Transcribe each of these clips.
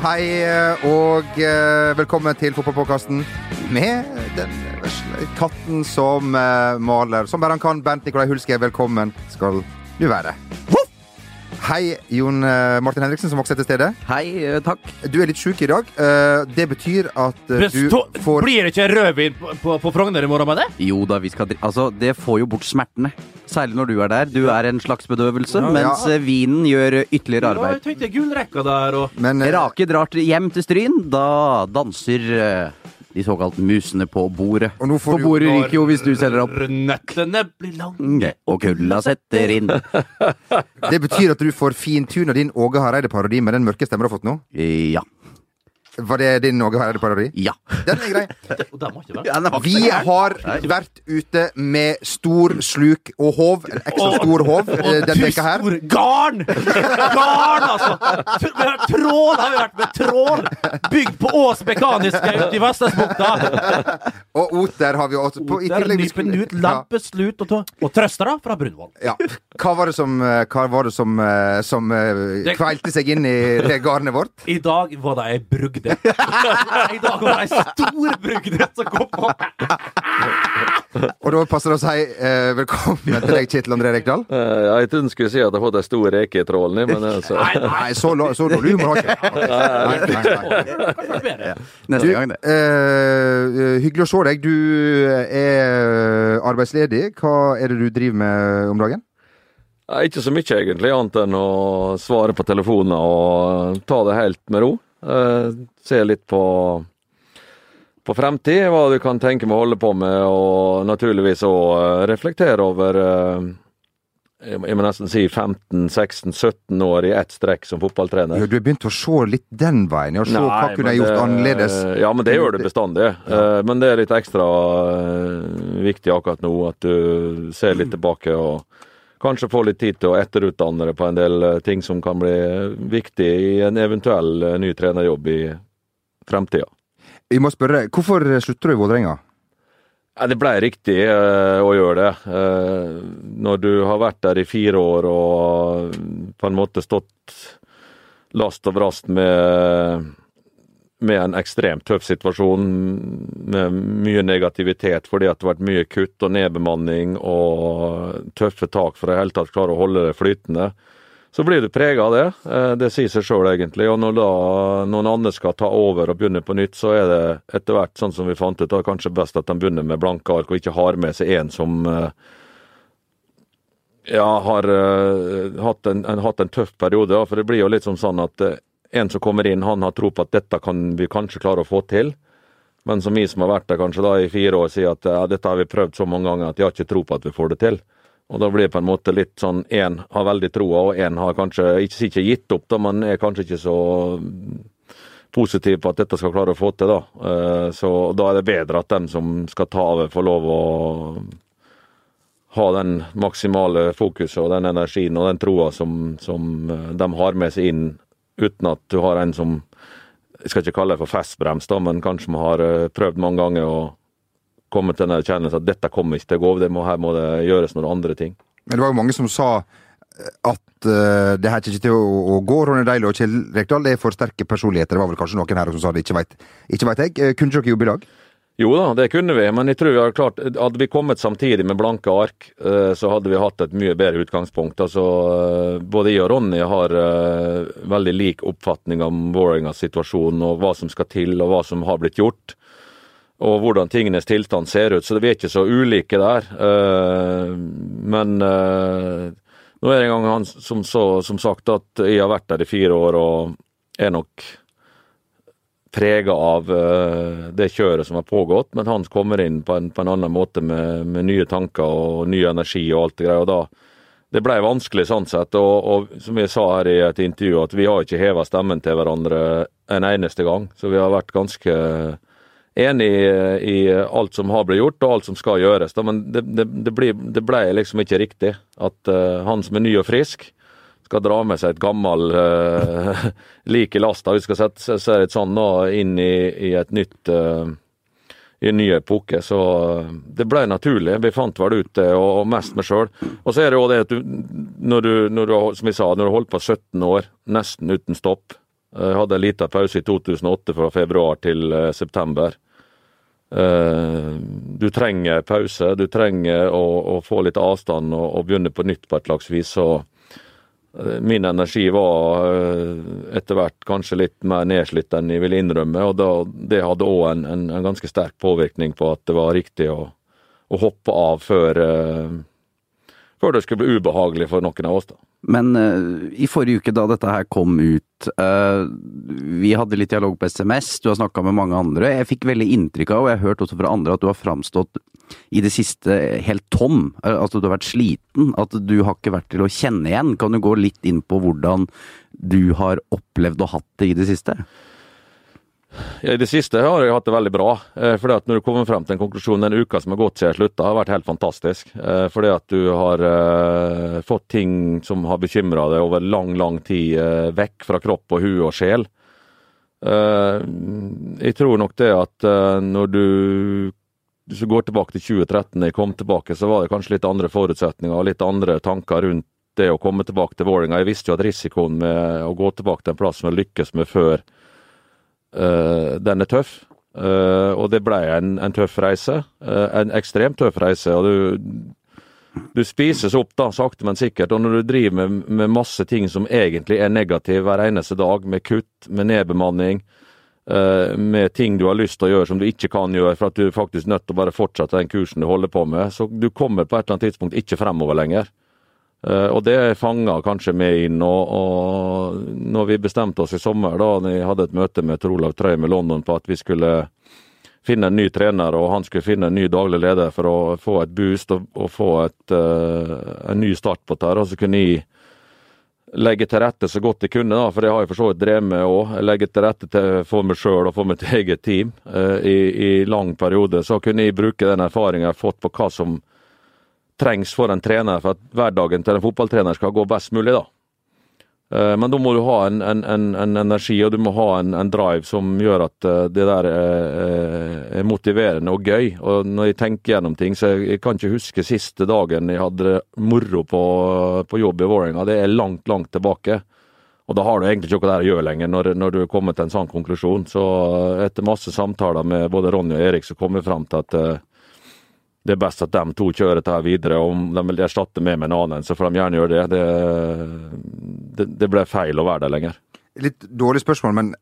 hei og eh, velkommen til fotballpodkasten med den katten som eh, maler som bare han kan. Bent Nikolai Hulske, velkommen skal du være. Hei, Jon eh, Martin Henriksen, som også er til stede. Hei, eh, takk. Du er litt sjuk i dag. Eh, Det betyr at eh, du Bestå, får Blir det ikke rødvin på, på, på Frogner i morgen med det? Jo da, vi skal. Altså, det får jo bort smertene. Særlig når du er der. Du er en slags bedøvelse, Ja. mens Ja. vinen gjør ytterligere arbeid. Ja, jeg tenkte gullrekka der og Men Rake drar hjem til Stryn. Da danser de såkalt musene på bordet. Og nå får For du- bordet ryker jo hvis du selger opp. Nøttene blir lange. Og kulda setter inn. det betyr at du får fintuna din Åge Hareide-parodi med den mørke stemmen du har fått nå. Ja. Var det din Åge Hareide-parodi? Ja. Den er grei. Vi har vært ute med stor sluk og håv, ekstra stor håv, eh, den veka her. Stor garn! Garn, altså! Tr- vi har- Trål har vi vært med. Trål! Bygd på Ås Mekaniske ute i Vestlandsbukta. Og oter har vi også. På, i tillegg- nypen ut, lampe, slut og, og trøstere fra Brunvoll. ja. Hva var det som, eh, hva var det som, eh, som kveilte seg inn i det garnet vårt? I dag var det ei brugde. I dag var det ei stor brugde som kom på. Og da passer det å si eh, velkommen til deg, Kjetil André Rekdal. Uh, ja, jeg trodde du skulle si at jeg har fått ei stor reke i trålen, men altså Nei, så, lo- så dårlig humor har jeg ikke. Nei, nei, nei. Neste gang, det. Eh, eh, hyggelig å se deg. Du er arbeidsledig. Hva er det du driver med om dagen? Ikke så mye, egentlig, annet enn å svare på telefoner og ta det helt med ro. Eh, se litt på på fremtid, hva du kan tenke med å holde på med, og naturligvis òg reflektere over eh, jeg må nesten si 15-16-17 år i ett strekk som fotballtrener. Ja, du har begynt å se litt den veien. Ja, se hva kunne jeg gjort det- annerledes. Ja, men det gjør du bestandig. Eh, Men det er litt ekstra eh, viktig akkurat nå at du ser litt tilbake og kanskje få litt tid til å etterutdanne deg på en del eh, ting som kan bli viktig i en eventuell eh, ny trenerjobb i fremtida. Jeg må spørre, hvorfor slutter du i Vålerenga? Det ble riktig eh, å gjøre det. Eh, når du har vært der i fire år og på en måte stått last og brast med, med en ekstremt tøff situasjon, med mye negativitet fordi at det har vært mye kutt og nedbemanning og tøffe tak for å hele tatt klare å holde det flytende. Så blir du prega av det. Eh, Det sier seg sjøl, egentlig. Og når da noen andre skal ta over og begynne på nytt, så er det etter hvert, sånn som vi fant ut, da kanskje best at de begynner med blanke ark og ikke har med seg en som eh, ja, har uh, hatt, en, en, hatt en tøff periode. For det blir jo litt sånn at en som kommer inn, han har tro på at dette kan vi kanskje klare å få til. Men som vi som har vært der kanskje da i fire år, sier at ja, dette har vi prøvd så mange ganger at jeg har ikke tro på at vi får det til. Og da blir det på en måte litt sånn én har veldig troa, og én har kanskje ikke, ikke gitt opp, da, men er kanskje ikke så positiv på at dette skal klare å få til. da. Eh, Så da er det bedre at dem som skal ta over, får lov å ha den maksimale fokuset og den energien og den troa som, som eh, de har med seg inn, uten at du har en som jeg skal ikke kalle det for festbrems, da, men kanskje man har eh, prøvd mange ganger å komme til den erkjennelsen at dette kommer ikke til å gå, det her må det gjøres noen andre ting. Men det var jo mange som sa eh, at uh, det her ikke til å, å gå. Ronny Deilo og Kjell Rekdal er for sterke personligheter. Det var vel kanskje noen her som sa det, ikke veit jeg. Kunne Kunne dere jobbe i lag? Jo da, det kunne vi, men jeg tror vi hadde klart Hadde vi kommet samtidig med blanke ark, eh, så hadde vi hatt et mye bedre utgangspunkt. Altså, eh, Både jeg og Ronny har eh, veldig lik oppfatning om Vålerengas situasjon og hva som skal til og hva som har blitt gjort. Og hvordan tingenes tilstand ser ut, så vi er ikke så ulike der. Men nå er det en gang han som, så, som sagt at jeg har vært der i fire år og er nok prega av eh, det kjøret som har pågått, men han kommer inn på en, på en annen måte med, med nye tanker og ny energi og alt det greia. da det ble vanskelig sånn sett, og, og som jeg sa her i et intervju, at vi har ikke heva stemmen til hverandre en eneste gang. Så vi har vært ganske enig i, i alt som har blitt gjort, og alt som skal gjøres. Da. Men det, det, det, ble, det ble liksom ikke riktig at uh, han som er ny og frisk, skal dra med seg et gammel uh, lik i lasta. Vi skal sette seg et sånn nå inn i, i et nytt uh, i en ny epoke. Så uh, det ble naturlig. Vi fant vel ut det, og, og mest meg sjøl. Og så er det jo det at du, når du, når du, som jeg sa, når du holdt på 17 år, nesten uten stopp, Jeg hadde en liten pause i 2008 fra februar til uh, september. Uh, du trenger pause, du trenger å, å få litt avstand og, og, begynne på nytt på et slags vis. Så eh, min energi var etter hvert kanskje litt mer nedslitt enn jeg ville innrømme, og da, det hadde òg en, en, en, ganske sterk påvirkning på at det var riktig å, å hoppe av før, før det skulle bli ubehagelig for noen av oss. da. Men uh, i forrige uke da dette her kom ut, uh, vi hadde litt dialog på SMS, du har snakka med mange andre. Jeg fikk veldig inntrykk av, og jeg har hørt også fra andre, at du har framstått i det siste helt tom. Uh, altså du har vært sliten. At du har ikke vært til å kjenne igjen. Kan du gå litt inn på hvordan du har opplevd og hatt det i det siste? I det siste har jeg hatt det veldig bra. Eh, fordi at Når du kommer frem til en konklusjon den uka som har gått siden jeg slutta, har vært helt fantastisk. Eh, fordi at du har uh, fått ting som har bekymra deg over lang, lang tid, vekk fra kropp og hue og sjel. Jeg tror nok det at når du hvis du går tilbake til 2013, da jeg kom tilbake, så var det kanskje litt andre forutsetninger og litt andre tanker rundt det å komme tilbake til Vålerenga. Jeg visste jo at risikoen med å gå tilbake til en plass som jeg lykkes med før, den er tøff. Uh, og det ble en, en tøff reise. Uh, en ekstremt tøff reise. og du, du spises opp da, sakte, men sikkert. Og når du driver med, med masse ting som egentlig er negative hver eneste dag, med kutt, med nedbemanning, med ting du har lyst til å gjøre som du ikke kan gjøre, for at du er faktisk nødt til å bare fortsette den kursen du holder på med, så du kommer på et eller annet tidspunkt ikke fremover lenger. Uh, og det fanga kanskje meg inn. Og, og når vi bestemte oss i sommer, da vi hadde et møte med Tor Olav Trøim i London på at vi skulle finne en ny trener, og han skulle finne en ny daglig leder for å få et boost og, og få et, uh, en ny start på dette, og så kunne jeg legge til rette så godt jeg kunne, da, for det har jeg for så vidt drevet med òg. Legge til rette til, for meg sjøl og for mitt eget team uh, i, i lang periode. Så kunne jeg bruke den erfaringen jeg har fått på hva som trengs for en trener for at hverdagen til en fotballtrener skal gå best mulig. da. Eh, men da må du ha en, en, en, en energi og du må ha en, drive som gjør at eh, det der er, motiverende og gøy. Og Når jeg tenker gjennom ting, så jeg, jeg kan ikke huske siste dagen jeg hadde moro på, på jobb i Vålerenga. Det er langt, langt tilbake. Og da har du egentlig ikke noe der å gjøre lenger, når, når, du er kommet til en sånn konklusjon. Så eh, etter masse samtaler med både Ronny og Erik, så kom vi fram til at det er best at de to kjører dette videre. Om de vil erstatte meg med en annen, så får de gjerne gjøre det. Det, det, det ble feil å være der lenger. Litt dårlig spørsmål, men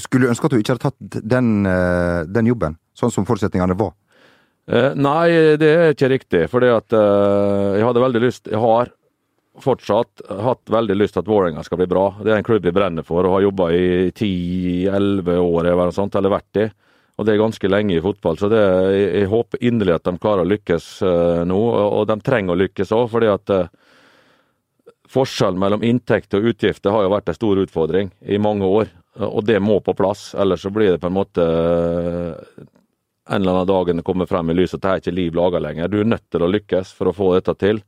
skulle du ønske at du ikke hadde tatt den, eh, den jobben, sånn som forutsetningene var? Eh, nei, det er ikke riktig. For eh, jeg hadde veldig lyst Jeg har fortsatt hatt veldig lyst til at Vålerenga skal bli bra. Det er en klubb jeg brenner for og har jobba i 10-11 år eller, sånt, eller vært i. Og det er ganske lenge i fotball, så det, jeg, jeg, håper inderlig at de klarer å lykkes uh, nå. Og, og, de trenger å lykkes òg, fordi at uh, forskjellen mellom inntekt og utgifter har jo vært en stor utfordring i mange år. Og det må på plass, ellers så blir det på en måte uh, en eller annen dag det kommer frem i lyset at det er ikke liv laga lenger. Du er nødt til å lykkes for å få dette til.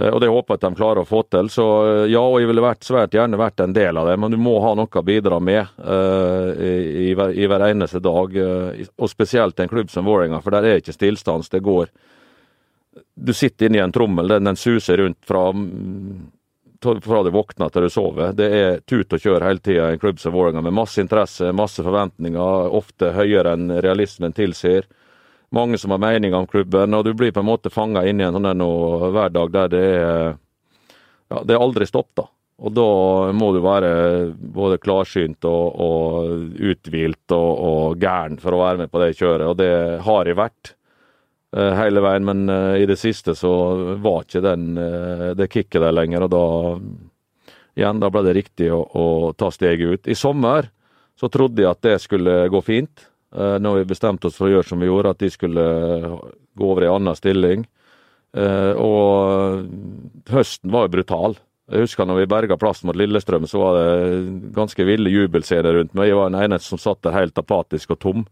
Eh, og Det håper jeg at de klarer å få til. Så eh, ja, og jeg ville vært svært gjerne vært en del av det, men du må ha noe å bidra med uh, i, i, hver, i, hver, eneste dag. Uh, og spesielt en klubb som Vålerenga, for der er ikke stillstans. Det går Du sitter inni en trommel, den, den suser rundt fra, fra du våkner til du sover. Det er tut og kjør hele tida i en klubb som Vålerenga, med masse interesse, masse forventninger, ofte høyere enn realismen tilsier mange som har meninger om klubben, og du blir på en måte fanga inn i en sånn hverdag der det er ja, det er aldri stopp, da. Og da må du være både klarsynt og, og uthvilt og, og, gæren for å være med på det kjøret, og det har jeg vært uh, hele veien. Men uh, i det siste så var ikke den, uh, det kicket der lenger, og da igjen, da ble det riktig å, å ta steget ut. I sommer så trodde jeg at det skulle gå fint. Eh, når vi bestemte oss for å gjøre som vi gjorde, at de skulle eh, gå over i en annen stilling. Eh, og høsten var jo brutal. Jeg husker når vi berga plassen mot Lillestrøm, så var det ganske ville jubelscener rundt meg. Jeg var den eneste som satt der helt apatisk og tom.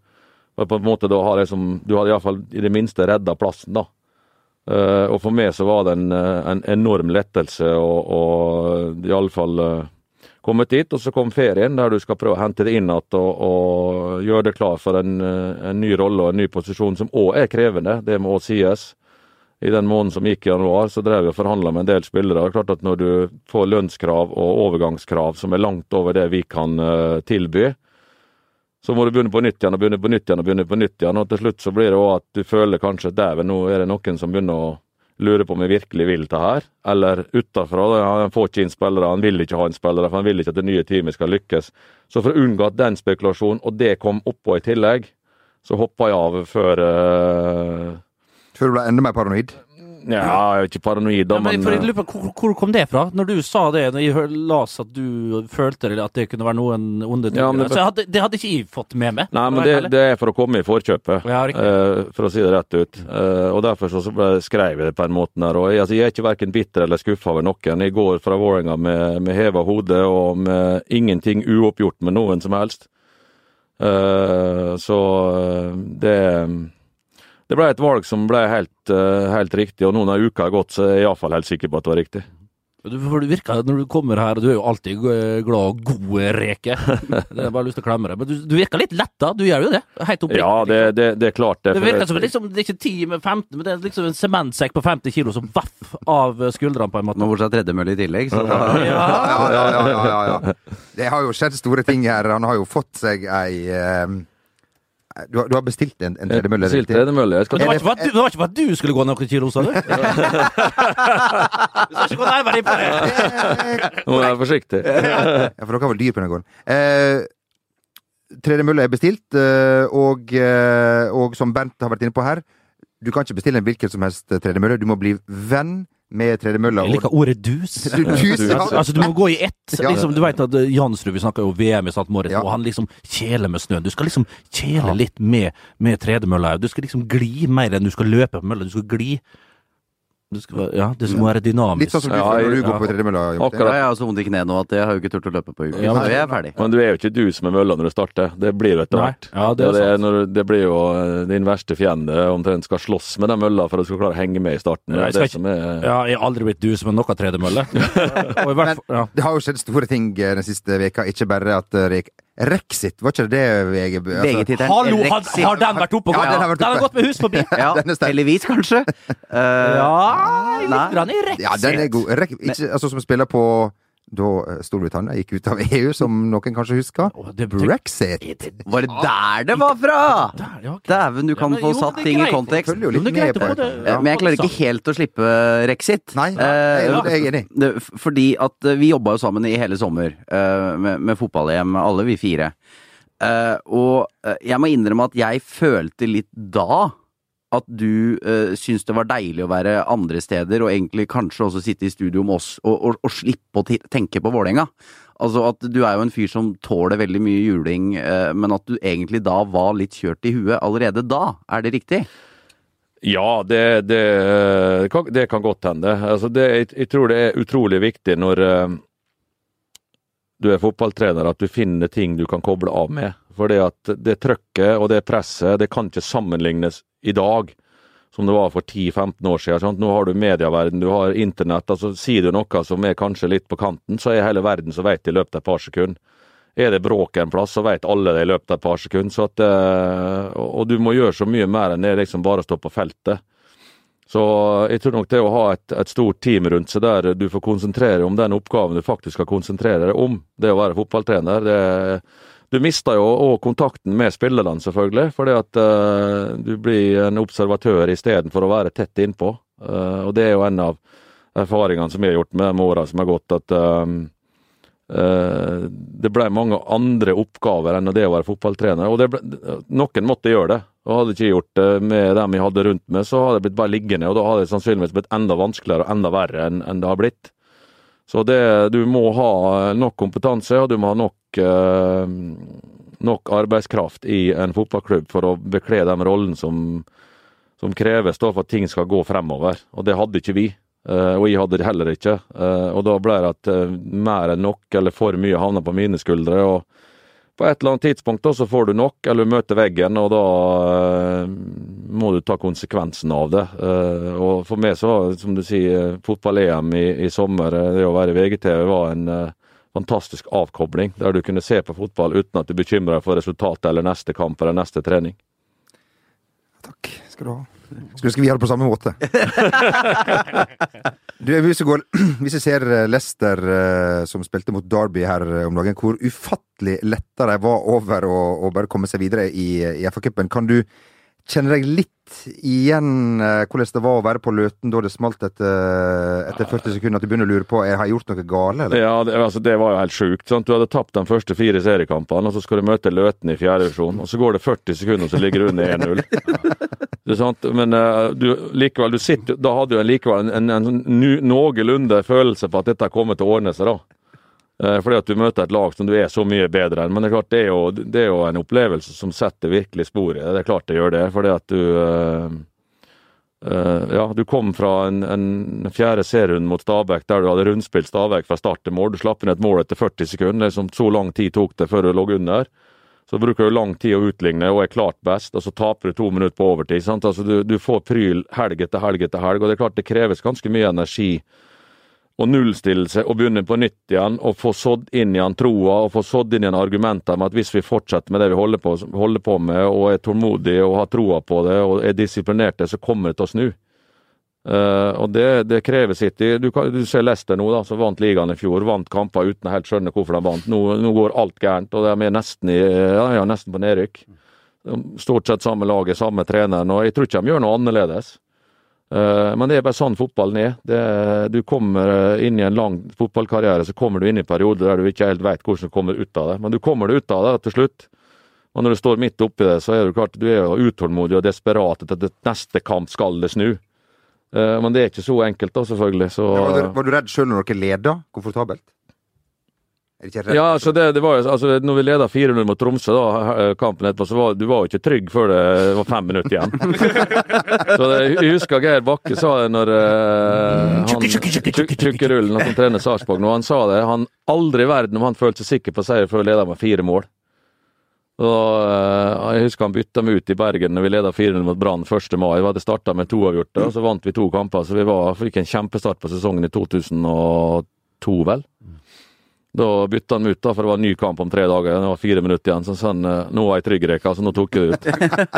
Og på en måte da har jeg som, Du hadde iallfall i det minste redda plassen, da. og for meg så var det en, en enorm lettelse og, og iallfall kommet dit. Og så kom ferien, der du skal prøve å hente det inn igjen og, og, gjøre det klar for en, en ny rolle og en ny posisjon, som òg er krevende. Det må òg sies. i den måneden som gikk i januar, så drev vi og forhandla med en del spillere. Det er klart at Når du får lønnskrav og overgangskrav som er langt over det vi kan eh, tilby, så må du begynne på nytt igjen og begynne på nytt igjen og begynne på nytt igjen. Og til slutt så blir det òg at du føler kanskje at dæven, nå er det noen som begynner å lure på om jeg virkelig vil det her. Eller utafra. han får ikke inn spillere, han vil ikke ha inn spillere, for han vil ikke at det nye teamet skal lykkes. Så for å unngå at den spekulasjonen, og det kom oppå i tillegg, så hoppa jeg av før uh... Før du ble enda mer paranoid? Ja, jeg er ikke paranoid, da, Ja, men men, eh, på, hvor, hvor kom det fra? Når du sa det, når jeg leste at du følte at det kunne være noen onde ting Ja, det- Så jeg hadde, det hadde ikke jeg fått med meg. Nei, men det, det er for å komme i forkjøpet, Ja, eh, for å si det rett ut. Uh, og Derfor så, så skrev jeg det på en måte der. Og jeg, altså, jeg er ikke verken bitter eller skuffa over noen. Jeg går fra Vålerenga med, med heva hode og med ingenting uoppgjort med noen som helst. Uh, så det det ble et valg som ble helt, eh, helt riktig, og nå når uka har gått, så er jeg iallfall helt sikker på at det var riktig. Du, for du virker, når du kommer her, du er jo alltid glad og god, Reke. Det er bare lyst til å klemme deg. Men du, du virker litt letta, du gjør jo det. Helt oppriktig. Ja, det, det, det er klart det. Det virker som liksom, det er ikke 10 med 15, men det er liksom en sementsekk på 50 kilo som vaff av skuldrene på en måte. Nå får seg tredemølle i tillegg, så da Ja. Ja, ja, ja, ja, ja, ja. Det har jo skjedd store ting her. Han har jo fått seg ei eh, du, har, du har bestilt en, en tredemølle? Bestilt tredemølle. Det var, ikke du, det var ikke for at du skulle gå noen kilo, sa du? Du skal ikke gå nærmere inn på det. Nå må jeg være forsiktig. Ja, for dere har vel dyr på den gården. Eh, tredemølle er bestilt, eh, og, eh, og som Bernt har vært inne på her, du kan ikke bestille en hvilken som helst tredemølle. Du må bli venn med tredemølla. Jeg liker ordet dus. Dus, ja. Altså, du må gå i ett. Liksom, du vet at eh, Jansrud, vi snakka jo VM i St. Moritz, Ja. og han liksom kjeler med snøen. Du skal liksom kjele litt med, med tredemølla. Du skal liksom gli mer enn du skal løpe på mølla. Du skal gli. Du skal, ja, det må være dynamisk. Litt sånn som du Ja, får når du ja. går på tredemølla. Akkurat. Jeg har så vondt i kneet nå at jeg har jo ikke turt å løpe på uka. Ja, men- jeg er ferdig. Men du er jo ikke du som er mølla når du starter. Det blir jo etter hvert. Ja, det er det, når, det blir jo eh, din verste fiende omtrent skal slåss med den mølla for at du skal klare å henge med i starten. Ja, Det jeg skal det som er Ja, jeg har aldri blitt du som er noe tredemølle. Ja. Det har jo skjedd store ting eh, den siste veka. Ikke bare at eh, Rexit, var ikke det det VG altså, VG-tittelen Hallo, har, har den vært oppe og Ja, gått? den har vært Den har gått med hus forbi. Ja, heldigvis, kanskje. Uh, Ja, litt grann i Rexit. Ja, den er god. Rek ikke, altså, som spiller på da eh, Storbritannia gikk ut av EU, som noen kanskje husker. Oh, det- Brexit. Var det der det var fra?! Dæven, du kan Ja, men få jo, satt ting i kontekst. Jo Jo, greit med på det. ja. Men jeg klarer ikke helt å slippe Rexit. Nei, Eh, jeg, jeg er enig. Fordi at eh, vi jobba jo sammen i hele sommer eh, med, med fotball-EM, alle vi fire. Eh, og eh, jeg må innrømme at jeg følte litt da at du uh, syns det var deilig å være andre steder, og egentlig kanskje også sitte i studio med oss og, og, og slippe å tenke på Vålerenga. Altså at du er jo en fyr som tåler veldig mye juling, uh, men at du egentlig da var litt kjørt i huet allerede da. Er det riktig? Ja, det, det, det, kan, det kan godt hende. Altså jeg, jeg tror det er utrolig viktig når eh, du er fotballtrener, at du finner ting du kan koble av med. For det at det trøkket og det presset, det kan ikke sammenlignes i dag som det var for 10-15 år siden. Sant? Nå har du medieverden, du har internett. altså Sier du noe som er kanskje litt på kanten, så er hele verden som vet det i løpet av et par sekunder. Er det bråk en plass, så vet alle det i løpet av et par sekunder. At, eh, og du må gjøre så mye mer enn det liksom bare å stå på feltet. Så jeg tror nok det å ha et, et stort team rundt seg der du får konsentrere om den oppgaven du faktisk skal konsentrere deg om, det å være fotballtrener, det Du mister jo òg kontakten med spillerne, selvfølgelig, fordi at uh, du blir en observatør istedenfor å være tett innpå. Uh, og det er jo en av erfaringene som jeg har gjort med de åra som har gått, at eh, det ble mange andre oppgaver enn det å være fotballtrener. Og ble, noen måtte gjøre det. Og hadde ikke gjort det med dem jeg hadde rundt meg, så hadde jeg blitt bare liggende, og da hadde det sannsynligvis blitt enda vanskeligere og enda verre enn, enn det har blitt. Så det, du må ha nok kompetanse, og du må ha nok, eh, nok arbeidskraft i en fotballklubb for å bekle den rollen som, som kreves da for at ting skal gå fremover. Og det hadde ikke vi. eh, og jeg hadde det heller ikke. Eh, og da ble det at eh, mer enn nok, eller for mye, havna på mine skuldre. og på et eller annet tidspunkt da, så får du nok, eller du møter veggen, og da eh, må du ta konsekvensen av det. Eh, og for meg så var, som du sier, fotball-EM i, i sommer, eh, det å være i VGTV, var en eh, fantastisk avkobling. Der du kunne se på fotball uten at du bekymra deg for resultatet eller neste kamp eller neste trening. Takk skal du ha. Skulle ønske vi hadde på samme måte. Du, hvis, vi går, hvis jeg ser Lester Leicester eh, som spilte mot Derby her eh, om dagen, hvor ufattelig letta de var over å, å bare komme seg videre i, i FA-cupen, kan du kjenne deg litt igjen eh, hvordan det var å være på Løten da det smalt etter, etter 40 sekunder? At du begynner å lure på har jeg gjort noe gale, eller? Ja, det, altså, det var jo helt sjukt. Sant? Du hadde tapt de første fire seriekampene, og så skal du møte Løten i fjerde divisjon. Og så går det 40 sekunder, og så ligger du under 1-0. Det er sant? Men uh, du, likevel, du sitter, da hadde du likevel en, en, en sånn noenlunde følelse på at dette kommer til å ordne seg, da. Eh, Fordi at du møter et lag som du er så mye bedre enn. Men det er klart, det er jo, det er jo en opplevelse som setter virkelig spor i det. Det er klart det gjør det. Fordi at du eh, eh, Ja, du kom fra en, en fjerde serierunde mot Stabæk der du hadde rundspilt Stabæk fra start til mål. Du slapp inn et mål etter 40 sekunder. Liksom, så lang tid tok det før du lå under. Så bruker du lang tid å utligne og er klart best, og så taper du to minutter på overtid. Sant? Altså, du, du får pryl helg etter helg etter helg, og det er klart det kreves ganske mye energi å nullstille seg og begynne på nytt igjen og få sådd inn igjen troa og få sådd inn igjen argumenter med at hvis vi fortsetter med det vi holder på, holder på med og er tålmodige og har troa på det og er disiplinerte, så kommer det til å snu. Uh, og det, det krever sitt. Du, kan, du ser Leicester nå, da, som vant ligaen i fjor. Vant kamper uten å helt skjønne hvorfor de vant. Nå, nå går alt gærent, og de er nesten, i, ja, ja, nesten på nedrykk. Stort sett samme laget, samme treneren, og jeg tror ikke de gjør noe annerledes. Eh, Men det er bare sånn fotballen er. Det, du kommer eh, inn i en lang fotballkarriere, så kommer du inn i perioder der du ikke helt vet hvordan du kommer ut av det. Men du kommer deg ut av det til slutt. Og når du står midt oppi det, så er du klart du er jo utålmodig og desperat etter at neste kamp skal det snu. Eh, Men det er ikke så enkelt, da, selvfølgelig. Så, Var, du, var du redd sjøl når dere leda komfortabelt? Er det ikke redd? Ja, altså det, det var jo, altså når vi leda 4-0 mot Tromsø, da, kampen etterpå, så var du var jo ikke trygg før det var fem minutter igjen. så det, Jeg husker Geir Bakke sa det når uh, han Tjukk- Tjukkerullen, han som trener Sarpsborg, når han sa det. Han aldri i verden om han følte seg sikker på seier før leda med fire mål. Og, eh, jeg husker han bytta meg ut i Bergen når vi leda 4-0 mot Brann 1. mai. Vi hadde starta med to avgjorte, og så vant vi to kamper. Så vi var, fikk en kjempestart på sesongen i 2002, vel. Da bytta han ut, da, for det var en ny kamp om tre dager. Det var fire minutter igjen. Så eh, nå var jeg trygg, Reka, så nå tok jeg det ut.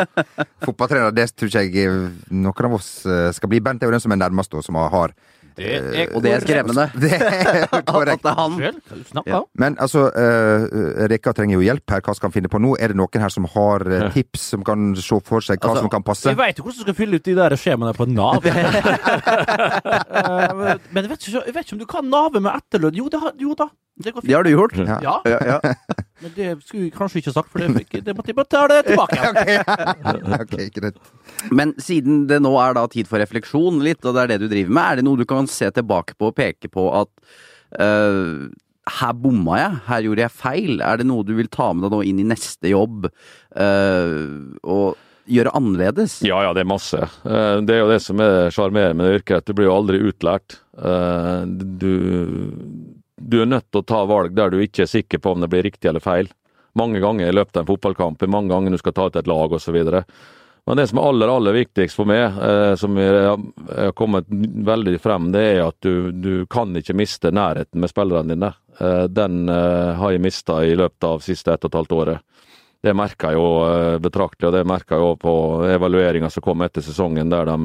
Fotballtrener, det tror ikke jeg eh, noen av oss eh, skal bli. Bent er jo den som er nærmest, og som har er Og det er skremmende. Det er At korrekt. det er han. Om? Men altså, uh, Reka trenger jo hjelp her. Hva skal han finne på nå? Er det noen her som har uh, tips, som kan se for seg hva Altså, som kan passe? Jeg veit jo hvordan du skal fylle ut de der skjemaene på Nav. Eh, Men jeg vet, ikke, jeg vet ikke om du kan Navet med etterlønn. Jo, det har, jo da. Det går Det har du gjort. Ja. Ja, Ja, ja. men det skulle vi kanskje ikke sagt, for det, det måtte jeg det tilbake. ok, greit. Men siden det nå er da tid for refleksjon litt, og det er det du driver med, er det noe du kan se tilbake på og peke på at uh, her bomma jeg, her gjorde jeg feil. Er det noe du vil ta med deg nå inn i neste jobb Uh, og gjøre annerledes? Ja, ja, det er masse. Eh, Det er jo det som er sjarmerende med det yrket, at du blir jo aldri utlært. Du, du er nødt til å ta valg der du ikke er sikker på om det blir riktig eller feil. Mange ganger i løpet av en fotballkamp, mange ganger du skal ta ut et lag osv. Men det som er aller aller viktigst for meg, eh, som er kommet veldig frem, det er at du, du kan ikke miste nærheten med spillerne dine. Eh, Den eh, har jeg mista i løpet av siste ett og et halvt året. Det merka jeg jo betraktelig, og det merka jeg jo på evalueringa som kom etter sesongen, der de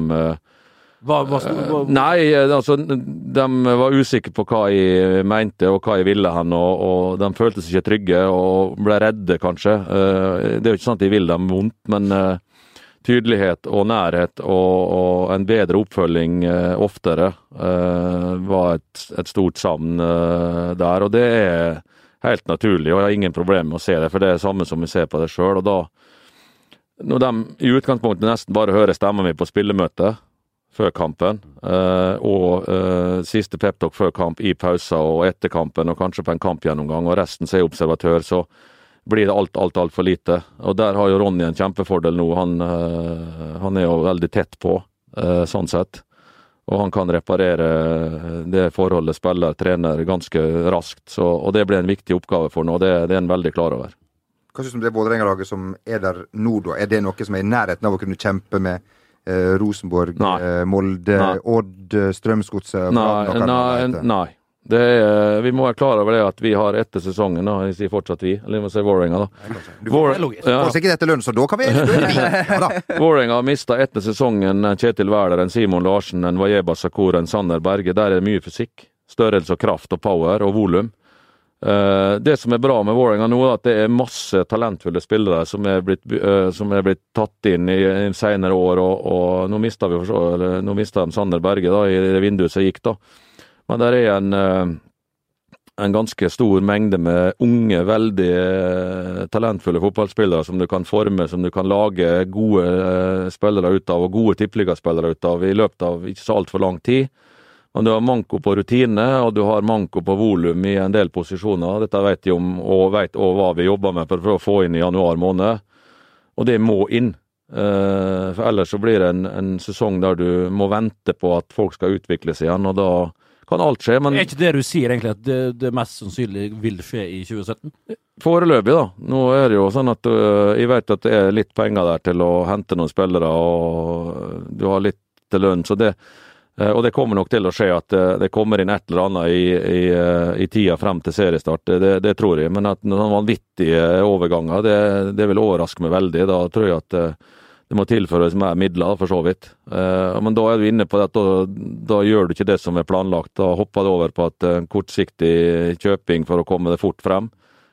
Hva, hva, hva, Nei, altså, de var usikre på hva jeg mente og hva jeg ville hen, og, og de følte seg ikke trygge og ble redde, kanskje. Det er jo ikke sånn at jeg vil dem vondt, men tydelighet og nærhet og, og en bedre oppfølging eh, oftere eh, var et, et stort savn eh, der. Og det er helt naturlig, og jeg har ingen problemer med å se det, for det er det samme som vi ser på det sjøl. Og da, når de i utgangspunktet nesten bare hører stemmen min på spillemøtet før kampen, eh, og eh, siste peptalk før kamp i pauser og etter kampen, og kanskje på en kampgjennomgang, og resten så er observatør, så blir det alt, alt, altfor lite. Og der har jo Ronny en kjempefordel nå. Han, eh, han er jo veldig tett på, eh, sånn sett. Og han kan reparere det forholdet spiller-trener ganske raskt. Så, og det blir en viktig oppgave for ham, og det, det er han veldig klar over. Hva syns du om det Vålerenga-laget som er der nå, da? Er det noe som er i nærheten av å kunne kjempe med eh, Rosenborg, eh, Molde, Nei. Odd, eh, Strømsgodset Nei, nei, nei. Det er, vi må være klar over det at vi har etter sesongen, da, jeg sier fortsatt vi, eller vi må si Vålerenga, da. Du ja. får sikkert etter lønn, så da kan vi er. Vålerenga har mista etter sesongen Kjetil Wæler, Simon Larsen, en Wajeba Sakur, en Sander Berge. Der er det mye fysikk. Størrelse og kraft og power og volum. Eh, det som er bra med Vålerenga nå, er at det er masse talentfulle spillere som er blitt, eh, som er blitt tatt inn i, i senere år. Og, og nå mista vi for så- eller, nå de Sander Berge da, i det vinduet som gikk, da. Men der er en eh, en ganske stor mengde med unge, veldig eh, talentfulle fotballspillere som du kan forme, som du kan lage gode eh, spillere ut av, og gode tippeligaspillere ut av, i løpet av ikke så altfor lang tid. Men du har manko på rutine, og du har manko på volum i en del posisjoner. Dette vet de om, og vet òg hva vi jobber med for å få inn i januar måned. Og det må inn. For ellers så blir det en, en sesong der du må vente på at folk skal utvikle seg igjen, og da kan alt skje. Men Er ikke det du sier egentlig at det, det mest sannsynlig vil skje i 2017? Foreløpig, da. Nå er det jo sånn at øh, jeg vet at det er litt penger der til å hente noen spillere, og du har litt til lønn. så det øh, og det kommer nok til å skje at øh, det kommer inn et eller annet i, i, øh, i tida frem til seriestart. Det, det tror jeg. Men at noen vanvittige overganger, det, det vil overraske meg veldig. Da tror jeg at det må tilføres mer midler, for så vidt. Eh, Men da er du inne på at da, da gjør du ikke det som er planlagt. Da hopper du over på at en kortsiktig kjøping for å komme det fort frem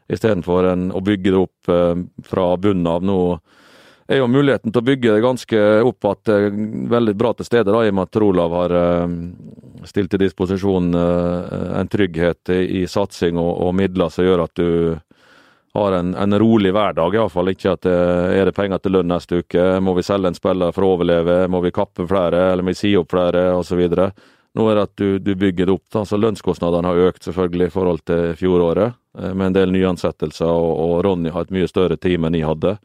istedenfor en- å bygge det opp eh, fra bunnen av. Nå er jo muligheten til å bygge det ganske opp at eh, veldig bra til stede, da, i og med at Olav har eh, stilt til disposisjon eh, en trygghet i satsing og, og midler som gjør at du har en, en rolig hverdag, iallfall. Ikke at eh, er det penger til lønn neste uke, må vi selge en spiller for å overleve, må vi kappe flere, eller må vi si opp flere, osv. Nå er det at du, du bygger det opp. da, så Lønnskostnadene har økt selvfølgelig i forhold til fjoråret, eh, med en del nyansettelser, og, og Ronny har et mye større team enn jeg hadde.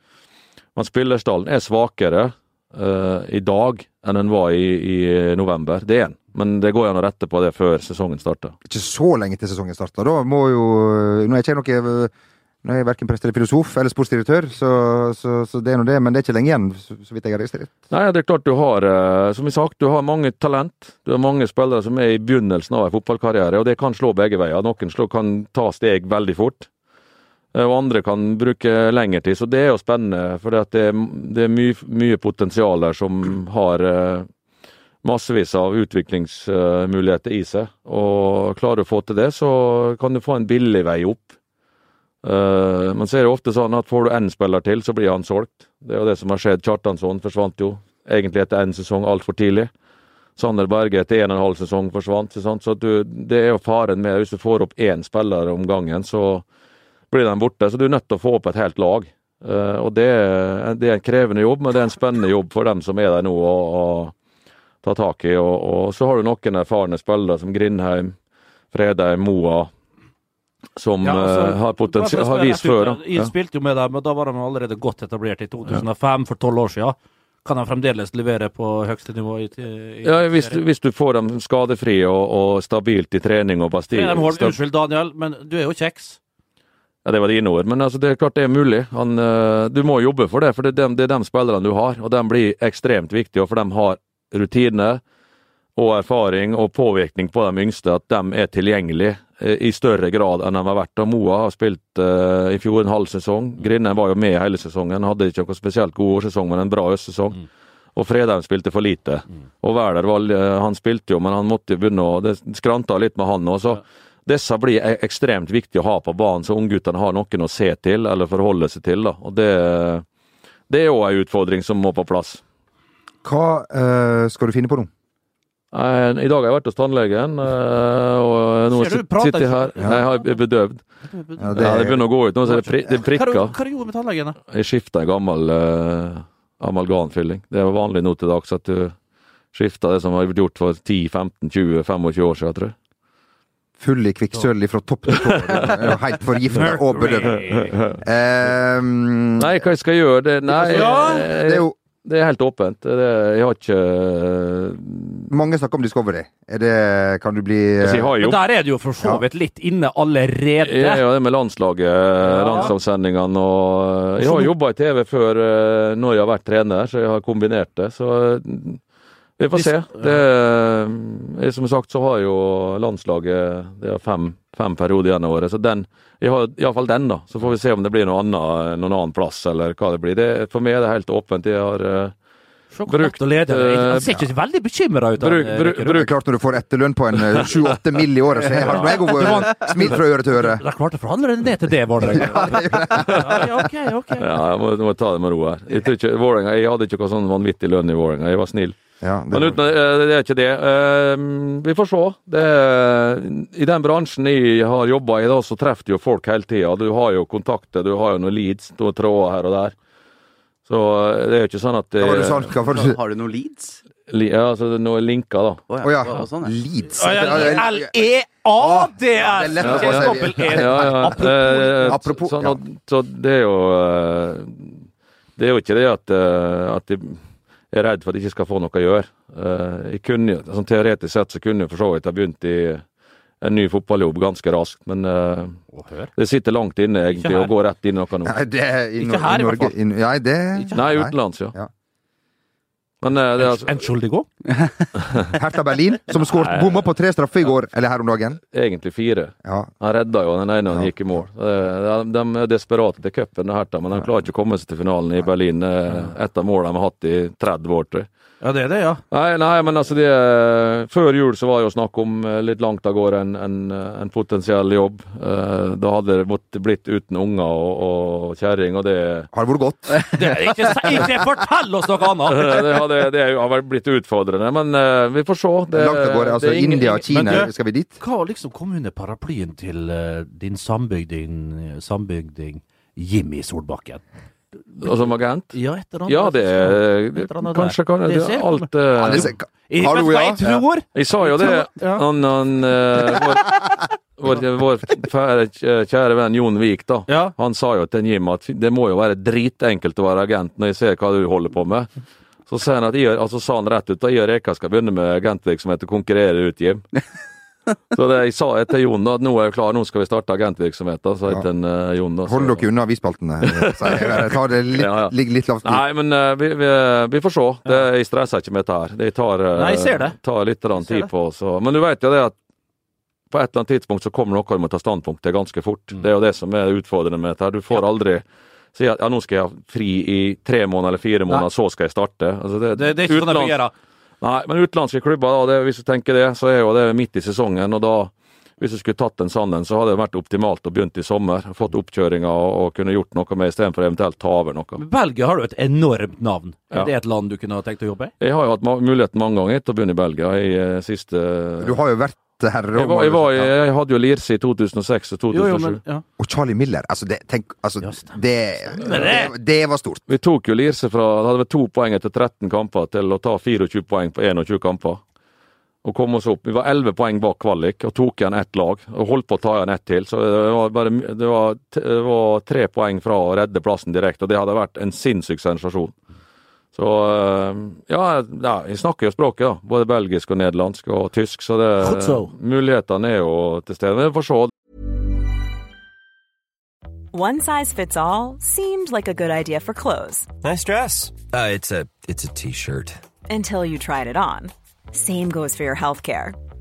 Men spillerstallen er svakere uh, i dag enn den var i, i november. Det er den. Men det går an å rette på det før sesongen starter. Ikke så lenge til sesongen starter. Da må jo Nå er jeg ikke noe nå er jeg verken prest eller filosof eller sportsdirektør, så, så, så det er nå det, men det er ikke lenge igjen, så, så vidt jeg har registrert. Nei, det er klart du har, eh, som jeg sagt, du har mange talent. Du har mange spillere som er i begynnelsen av en fotballkarriere, og det kan slå begge veier. Noen slå, kan ta steg veldig fort, eh, og andre kan bruke lengre tid. Så det er jo spennende, for det, det er mye, mye potensial der som har eh, massevis av utviklingsmuligheter i seg. Og klarer du å få til det, så kan du få en billig vei opp. Eh, men så er det ofte sånn at får du én spiller til, så blir han solgt. Det er jo det som har skjedd. Kjartansson forsvant jo egentlig etter én sesong altfor tidlig. Sander Berge etter en og en halv sesong forsvant. Så du, det er jo faren med Hvis du får opp én spiller om gangen, så blir de borte. Så du er nødt til å få opp et helt lag. Eh, og det, det er en krevende jobb, men det er en spennende jobb for dem som er der nå å ta tak i. Og, og så har du noen erfarne spillere som Grindheim, Fredheim, Moa, som Ja, altså, uh, har, potensial, har vist før. da. Jeg spilte jo med dem, men da var de allerede godt etablert i 2005, for tolv år siden. Kan de fremdeles levere på høyeste nivå i, i Ja, hvis, hvis du får dem skadefrie og, og stabilt i trening og sta- Unnskyld, Daniel, men du er jo kjeks. Ja, det var dine ord, men altså, det er klart det er mulig. Han, eh, du må jobbe for det, for det er, dem, det er de spillerne du har, og de blir ekstremt viktige, for de har rutine og erfaring og påvirkning på de yngste, at de er tilgjengelige i større grad enn de har vært. Og Moa har spilt uh, i fjor en halv sesong. Grinnen var jo med hele sesongen, hadde ikke noe spesielt god årssesong, men en bra høstsesong. Og Fredheim spilte for lite. Og Wæler eh, han spilte jo, men han måtte jo begynne å Det skranta litt med han også. Disse blir e- ekstremt viktige å ha på banen, så ungguttene har noen å se til eller forholde seg til. Da. Og det, det er òg en utfordring som må på plass. Hva uh, skal du finne på nå? Eh, I dag har jeg vært hos tannlegen, eh, og nå Ser du, prater sitter jeg her. Nei, Jeg har- er bedøvd. Ja, Ja, det begynner å gå ut nå, så det, pri, det Hva, du- prikker. hva du gjorde med tannlegen? da? Jeg skifta en gammel uh, amalgamfylling. Det er vanlig nå til dags at du skifter det som har blitt gjort for 10-15-20-25 år siden, tror jeg. Full i kvikksølv fra topp til tå. Helt forgifta og bedøvd. Um, Nei, hva jeg skal gjøre? Det, nei, Ja, det er jo det er helt åpent. Det, jeg har ikke eh, Mange snakker om Discovery. Er det Kan du bli altså, Men der er du jo for så vidt litt inne allerede. Ja, ja, det med landslaget, landslagssendingene og Jeg har jobba i TV før eh, når jeg har vært trener, så jeg har kombinert det. Så eh, Vi får se. Det, som sagt så har jo landslaget det er fem, fem perioder gjennom året. Så den, jeg har iallfall den, da. Så får vi se om det blir noe annet, noen annen plass, eller hva det blir. Det, for meg er det helt åpent. Jeg har brukt Se hvor lett. Han ser ikke veldig bekymra ut. Bruk, Bruk- eh, bruk- Det er klart Når du får etterlønn på en eh, sju-åtte mill. i året, så jeg har jeg vært smilt fra øre til øre. De klarte å forhandle det ned til det, Vålerenga. Ja, ok, ok. Ja, jeg må, må ta det med ro her. Jeg, ikke, jeg hadde ikke noe sånn vanvittig lønn i Vålerenga. Jeg var snill. Ja, det, Men uten, eh, det er ikke det. Eh, Vi får se. Det er, I den bransjen jeg har jobba i, da, så treffer du jo folk hele tida. Du har jo kontakter, du har jo noen leads, noen tråder her og der. Så eh, det er jo ikke sånn at det, hva du Har du noen leads? li- Ja, altså noen linker, da. Å oh, ja. Sånn, ja. L-E-A-D-S! si. dobbel E. Ja, ja. Eh, Apropos, sånn at, så det er jo eh, Det er jo ikke det at, at at jeg er redd for at jeg ikke skal få noe å gjøre. Eh, Jeg kunne, sånn Teoretisk sett så kunne jeg for så vidt ha begynt i en ny fotballjobb ganske raskt, men uh, det sitter langt inne egentlig å gå rett inn i noe nå. Nei, det er i, Ikke her, i Norge. fall. i- Ja, det Nei, utenlands, ja. Ja. Men eh, det er altså, Entschuldigo? Hertha Berlin, som skåret bomma på tre straffer i går, eller her om dagen. egentlig fire. Ja. Han redda jo den ene han Ja. gikk i mål. De, De er desperate til cupen, Hertha, men de klarer ikke å komme seg til finalen i Berlin. eh, Et av målene de har hatt i 30 år, tror jeg. Ja, det er det, ja. Nei, nei, men altså det, Før jul så var det jo snakk om eh, litt langt av gårde en, en, en potensiell jobb. Eh, Da hadde det måttet blitt uten unger og, og kjerring, og det Har det vært godt? Det ikke, ikke fortell oss noe annet! det, hadde, det har blitt utfordrende, men eh, vi får se. Det, Langt av gårde. Altså det er ingen- India, Kina, Men du- skal vi dit? Hva var liksom kom under paraplyen til eh, din sambygding, sambygding Jimmy Solbakken? Og som agent? Ja, et eller annet. Ja, det er det, Kanskje kan det, Det alt Ja, det ser- Jeg, Hallo, ja. jeg tror! Jeg sa jo det. Han, han uh, vår, vår, vår fære, kjære venn Jon Vik, da. Ja. Han sa jo til Jim at det må jo være dritenkelt å være agent når jeg ser hva du holder på med. Så sa han, at jeg, altså, sa han rett ut at jeg og Reka skal begynne med agentvirksomhet og konkurrere ut Jim. Så det, jeg sa til Jon da, at nå er jeg klar, nå skal vi starte agentvirksomhet. da, sa jeg til en, eh, Jon. da. så- Hold dere unna avisspaltene. ta jeg jeg tar det litt, Ja, ja. ligger litt lavt. Nei, men uh, vi, vi, vi får se. Det, jeg stresser ikke med dette her. Det tar, uh, Nei, jeg ser det. tar litt ser tid på. Så. Men du vet jo det at på et eller annet tidspunkt så kommer noe du må ta standpunkt til ganske fort. Mm. Det er jo det som er utfordrende med dette. her. Du får aldri si at ja, nå skal jeg ha fri i tre måneder eller fire måneder, så skal jeg starte. Altså, det, Det, det er ikke sånn det fungerer. Nei, men utenlandske klubber, da, det, hvis du tenker det, så er jo det midt i sesongen. og da hvis du skulle tatt den sanden, så hadde det vært optimalt å begynne i sommer. Fått oppkjøringa og, og kunne gjort noe med istedenfor eventuelt ta over noe. Belgia har jo et enormt navn. Ja. Er det et land du kunne ha tenkt å jobbe i? Jeg har jo hatt muligheten mange ganger til å begynne i Belgia i eh, siste Du har jo vært herre jeg, var, jeg, var, jeg, jeg hadde jo Lierse i 2006 og 2007. Jo, jo, men ja. Og Charlie Miller. Altså, det, tenk, altså, det, det, det var stort. Vi tok jo Lierse fra det hadde vært to poeng etter 13 kamper til å ta 24 poeng på 21 kamper. Og kom oss opp. Vi var 11 poeng bak kvalik og tok igjen ett lag. Og holdt på å ta igjen ett til. Så det var, bare, det var, det var tre poeng fra å redde plassen direkte, og det hadde vært en sinnssyk sensasjon. Så eh, ja, ja, jeg snakker jo språket, da. Både belgisk og nederlandsk og tysk, så det, mulighetene er jo til stede. Men vi får se. One size fits all seemed like a good idea for clothes Nice dress. Uh, it's a t-shirt. until you tried it on. Same goes for your healthcare.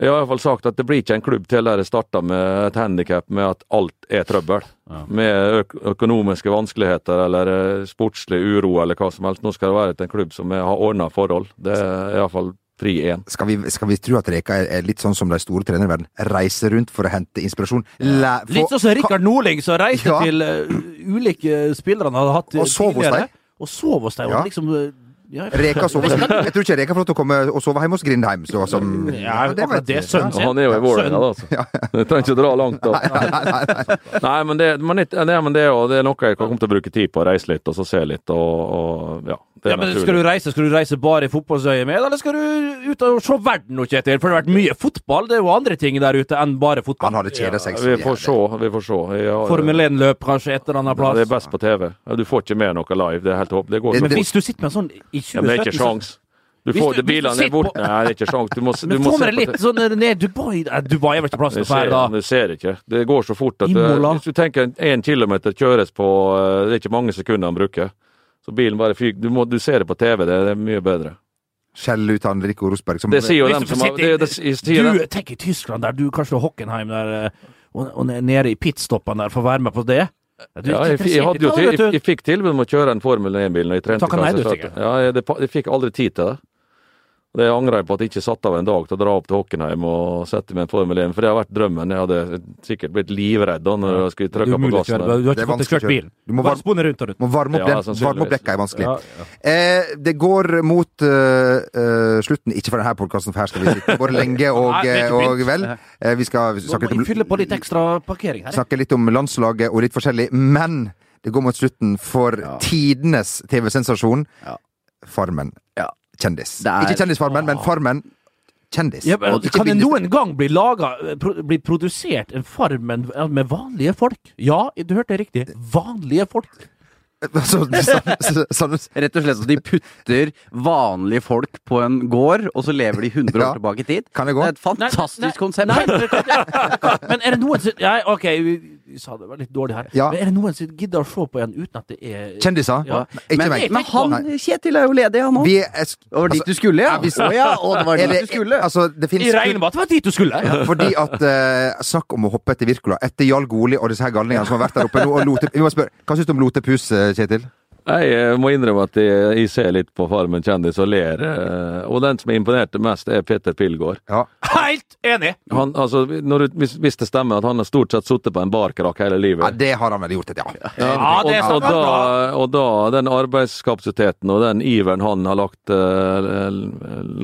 Jeg har i hvert fall sagt at det blir ikke en klubb til der det starter med et handikap med at alt er trøbbel. Med øk økonomiske vanskeligheter eller eh, sportslig uro eller hva som helst. Nå skal det være en klubb som har ordna forhold. Det er iallfall pri én. Skal vi, skal vi tro at Reka er, er litt sånn som de store trenerne i verden? Reiser rundt for å hente inspirasjon? Læ- for, Litt sånn som Rikard Norling, som reiste Ja. til uh, ulike spillere han hadde hatt Og sov hos dem. Og sov hos deg. Ja. Og liksom, ja, Reka sover Jeg tror ikke Reka får lov til å komme og sove hjemme hos Grindheim. Så, som, Ja, det vet det sønnen sin. Han er jo i Vålerenga, da. Altså. Ja. Du trenger ikke å dra langt. da. Nei, men det, men det, det, men det, er jo- det er noe jeg kan komme til å bruke tid på. Reise litt og så se litt. Og, og ja, det Ja, men naturlig. Skal du reise skal du reise bare i fotballsøyet med, eller skal du ut og se verden nå, Kjetil? For det har vært mye fotball. Det er jo andre ting der ute enn bare fotball. Han hadde kjeda seg. så Vi får se. Vi får se. Ja, Formel 1-løp kanskje et eller annet plass. det er best på TV. Du får ikke med noe live. Det er helt håp. Det går så Men hvis du sitter med en sånn i 2017 Ja, men det er ikke sjans. Du får du- bilene er borte. Nei, det er ikke sjans. Du må, du Men få med deg litt sånn ned Dubai Dubai er vel ikke plass til Du å ser, da? du ser ikke. Det går så fort at Imola. Hvis du tenker én kilometer kjøres på eh, Det er ikke mange sekunder han bruker. Så bilen bare fyker. Du, må, du ser det på TV, det, det er mye bedre. Skjell ut han Rico Rosberg som Det sier jo dem som har det, det, Du, tenk i Tyskland der, du kanskje Hockenheim der, eh, og, og nede i pitstoppene der, får være med på det? Du ja, jeg, jeg, jeg, hadde jo til, jeg, fikk tilbud om å kjøre en Formel 1-bil når jeg trente. Takka nei, du, så sikkert. at- Ja, jeg, det, jeg fikk aldri tid til det. Det angrer jeg på at jeg ikke satte av en dag til å dra opp til Hockenheim og sette meg en Formel 1, for det har vært drømmen. Jeg hadde sikkert blitt livredd da når jeg skulle trykke på gassen. Du har ikke fått kjørt bil. bilen. Du må varme- rundt og rundt. Må varme opp, Ja, den, varme opp dekka er vanskelig. Ja, Eh, det går mot uh, eh, slutten, ikke for denne podkasten, for her skal vi sitte både lenge og, Nei, og vel. Eh, vi skal snakke litt, om, på litt ekstra parkering her. snakke litt om landslaget og litt forskjellig, men det går mot slutten for tidenes TV-sensasjon. Ja. Farmen. Ja. Kjendis. Det er- Ikke Kjendisfarmen, men Farmen. Kjendis. Ja, men, kan det noen gang bli laget, Bli produsert en Farmen med vanlige folk? Ja, du hørte riktig. Vanlige folk. Så- så- så, Rett og slett at de putter vanlige folk på en gård, og så lever de 100 år Ja. tilbake i tid. Kan det gå? Det er et fantastisk Nei, nei, konsept. Nei, men, men er det noen som ja, OK, vi, vi sa det var litt dårlig her. Ja. Men er det noen som gidder å se på en uten at det er Kjendiser? Ja. Ikke Men, meg. men han, Nei. Kjetil er jo ledig, han òg. Det var dit du skulle, ja. Vi- ja, og det var dit det, du skulle. altså, det finnes Jeg regner med at det var dit du skulle! Fordi at uh, Snakk om å hoppe etter Wirkola. Etter Jarl Goli og disse her galningene som har vært der oppe nå. Og Lote, vi må spørre, hva syns du om Lotepus, eh, Kjetil? Jeg eh, må innrømme at jeg, jeg ser litt på Farmen kjendis og ler. eh, Og den som imponerte mest, er Peter Pilgaard. Ja. Helt enig! Han, altså, når du, hvis, hvis det stemmer at han har stort sett sittet på en barkrakk hele livet ja, det har han vel gjort, et, ja. Ja, det er og, og, da, og da, den arbeidskapasiteten og den iveren han har lagt, eh,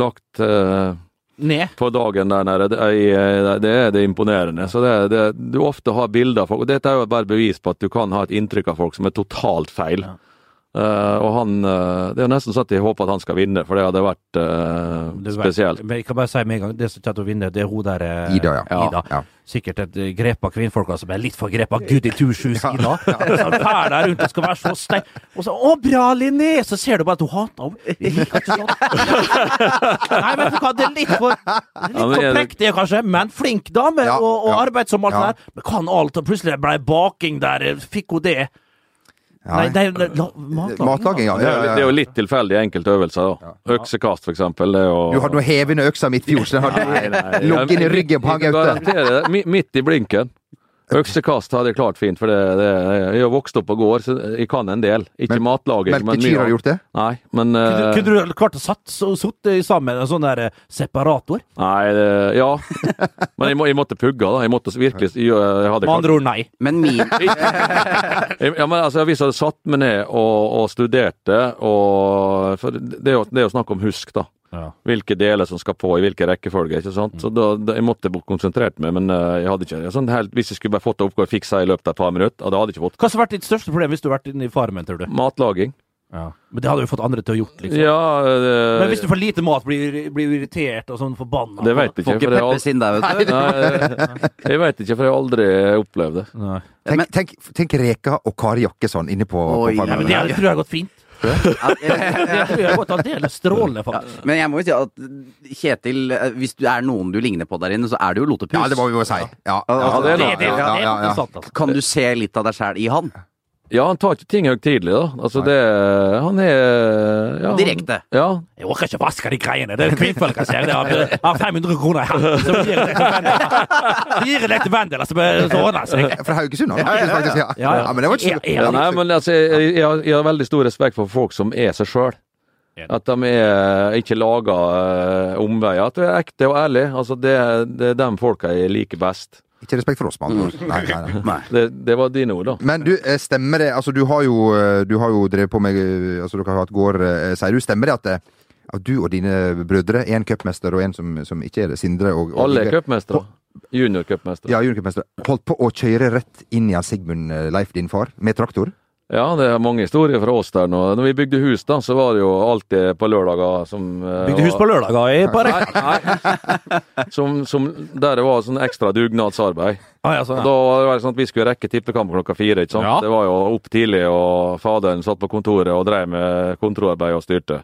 lagt eh, Ned. på dagen der nede, det er, det er det imponerende. Så det, det, du ofte har bilder av folk, og dette er jo bare bevis på at du kan ha et inntrykk av folk som er totalt feil. Eh, og han uh, Det er jo nesten sånn at jeg håper at han skal vinne, for det hadde vært uh, Det spesielt. Men jeg kan bare si med en gang, det som kommer til å vinne, det er hun der Ida, ja. Ida. Ja. Sikkert et grep av kvinnfolka som er litt for grep av goody two shoes Ida. Som fær der rundt og skal være så steg, Og så 'Å, bra, Linné!' Så ser du bare at hun hater henne. Sånn. Nei, men hva, det er litt for Litt for er det- prektig, kanskje, men flink dame, Ja, og, og ja, arbeidsom alt ja. det der. Men kan alt, og plutselig ble baking der, fikk hun det? Nei, nei, nei la, matlaging. Matlaging, ja. Det ja, er, ja, det er jo litt tilfeldige enkelte øvelser. da. Øksekast, for eksempel. Jo Du hadde noe hevende øksa midtfjords. Den hadde ligget inn i ryggen på han Gaute. Midt i blinken. Øksekast hadde jeg klart fint, for det, det, jeg har vokst opp på gård, så jeg kan en del. Ikke matlaging, men Melkekyr har gjort det? Nei, men Kunne, eh, kunne du klart å satt, så- sitte sammen en sånn der eh, separator? Nei, det, ja. Men jeg, må, jeg måtte pugge, da. Jeg måtte virkelig jeg, jeg hadde Med andre ord, nei. Men min Ja, men altså, Hvis jeg hadde satt meg ned og, og studerte og For det er, jo, det er jo snakk om husk, da. Ja. Hvilke deler som skal på i hvilken rekkefølge. ikke sant? Så da, da, Jeg måtte konsentrert meg, men uh, jeg hadde ikke sånn helt, Hvis jeg skulle bare fått oppgave fiksa i løpet av et par minutter, da hadde jeg ikke fått Hva som har vært ditt største problem hvis du har vært inne i Farmen, tror du? matlaging. Ja. Men det hadde jo fått andre til å gjort, liksom. Ja, det, Men hvis du får lite mat, blir, blir du irritert og sånn forbanna? det vet jeg Får ikke. ikke jeg, Peppes inn der, vet du. Nei, jeg vet ikke, for jeg har aldri opplevd det. Nei. Tenk, tenk, tenk Reka og Kari Jakkesson inne på, Oi, på Ja, Farmen. men det hadde- tror jeg har gått fint. Ja, Det tror jeg har gått aldeles strålende, faktisk. Men jeg må jo si at Kjetil, eh, hvis du er noen du ligner på der inne, så er det jo lotepus. Ja, det må vi jo si. Ja, Ja, det er sant, altså. Kan du se litt av deg sjæl i han? Ja, han tar ikke ting høytidelig, da. Altså, det Han er ja, han- Direkte. Ja. Jeg orker ikke vaske de greiene. Det er kvinnfolk jeg ser. Det har jeg har 500 kroner i hatten, så gir jeg det til Vendela. Så gir det til Vendela, så ordner det seg. Fra Haugesund, han. faktisk. Ja. Ja, ja. Ja, men det var ikke Ja, nei, men altså, jeg, jeg, har, jeg har veldig stor respekt for folk som er seg sjøl. At de er, ikke er uh, omveier. At de er ekte og ærlige. Altså, det, det er de folka jeg liker best. Ikke respekt for oss, mann. Mm. Nei, nei, nei. Det, det var dine ord, da. Men du, eh, stemmer det Altså, du har jo, eh, du har jo drevet på med eh, Altså, dere har hatt gård, sier du. Stemmer det at, det, at du og dine brødre, en cupmester og en som, som ikke er det, Sindre og, og Alle er cupmestere. Junior-cupmestere. Ja, juniorcupmester. Holdt på å kjøre rett inn i Sigmund Leif, din far, med traktor? Ja, det er mange historier fra oss der nå. Når vi bygde hus, da, så var det jo alltid på lørdager som eh, Bygde hus på lørdager i bare Nei, nei. Som, som, der det var sånn ekstra dugnadsarbeid. ah, ja, sånn, ja. Da var det sånn at vi skulle rekke tippekamp klokka fire. ikke sant? Ja. Det var jo opp tidlig, og faderen satt på kontoret og drev med kontorarbeid og styrte.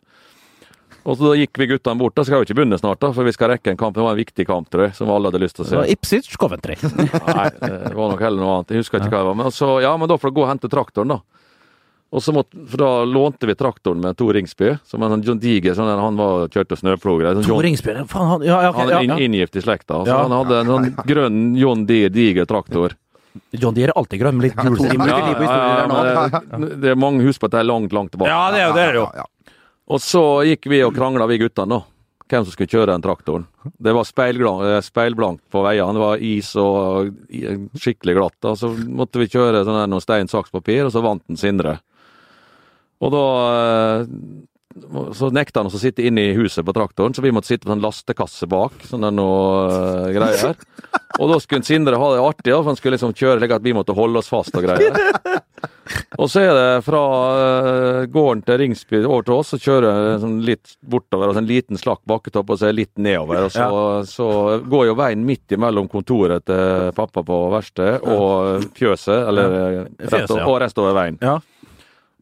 Og så gikk vi guttene bort. Da skal vi jo ikke begynne snart, da, for vi skal rekke en kamp. Det var en viktig kamp, tror jeg, som alle hadde lyst til å Det var se. Ipswich Coventry. Nei, det var nok heller noe annet. Jeg husker ikke hva det var. Men så, ja, men da får du gå og hente traktoren, da. Og så måtte, for Da lånte vi traktoren med Tor Ringsby, som en John Diger. Sånn, han var kjørte snøplog. Sånn Tor Ringsby. Faen, han Ja, okay, han er inn, ja. inngift i slekta. Så Ja. Han hadde en sånn grønn John Deere diger traktor. John Deere er alltid grønn med litt gul ja, ja, ja, det, det er mange hus på at det er langt, langt tilbake. Ja, det er jo det. Er jo. Og så gikk vi og krangla, vi guttene, da. Hvem som skulle kjøre den traktoren. Det var eh, speilblankt på veiene. Det var is og skikkelig glatt. da. Så måtte vi kjøre sånn stein, saks, papir, og så vant den Sindre. Og da eh, så nekta han oss å sitte inne i huset på traktoren, så vi måtte sitte på en lastekasse bak. sånn er noe uh, greier. Og da skulle Sindre ha det artig, for han skulle liksom kjøre slik at vi måtte holde oss fast og greier. Og så er det fra uh, gården til Ringsby over til oss, så kjører sånn litt bortover, og så en liten slakk bakketopp, og så er litt nedover. Og så, så går jo veien midt imellom kontoret til pappa på verkstedet og fjøset, eller Fjøset, ja. og rest over veien. Ja.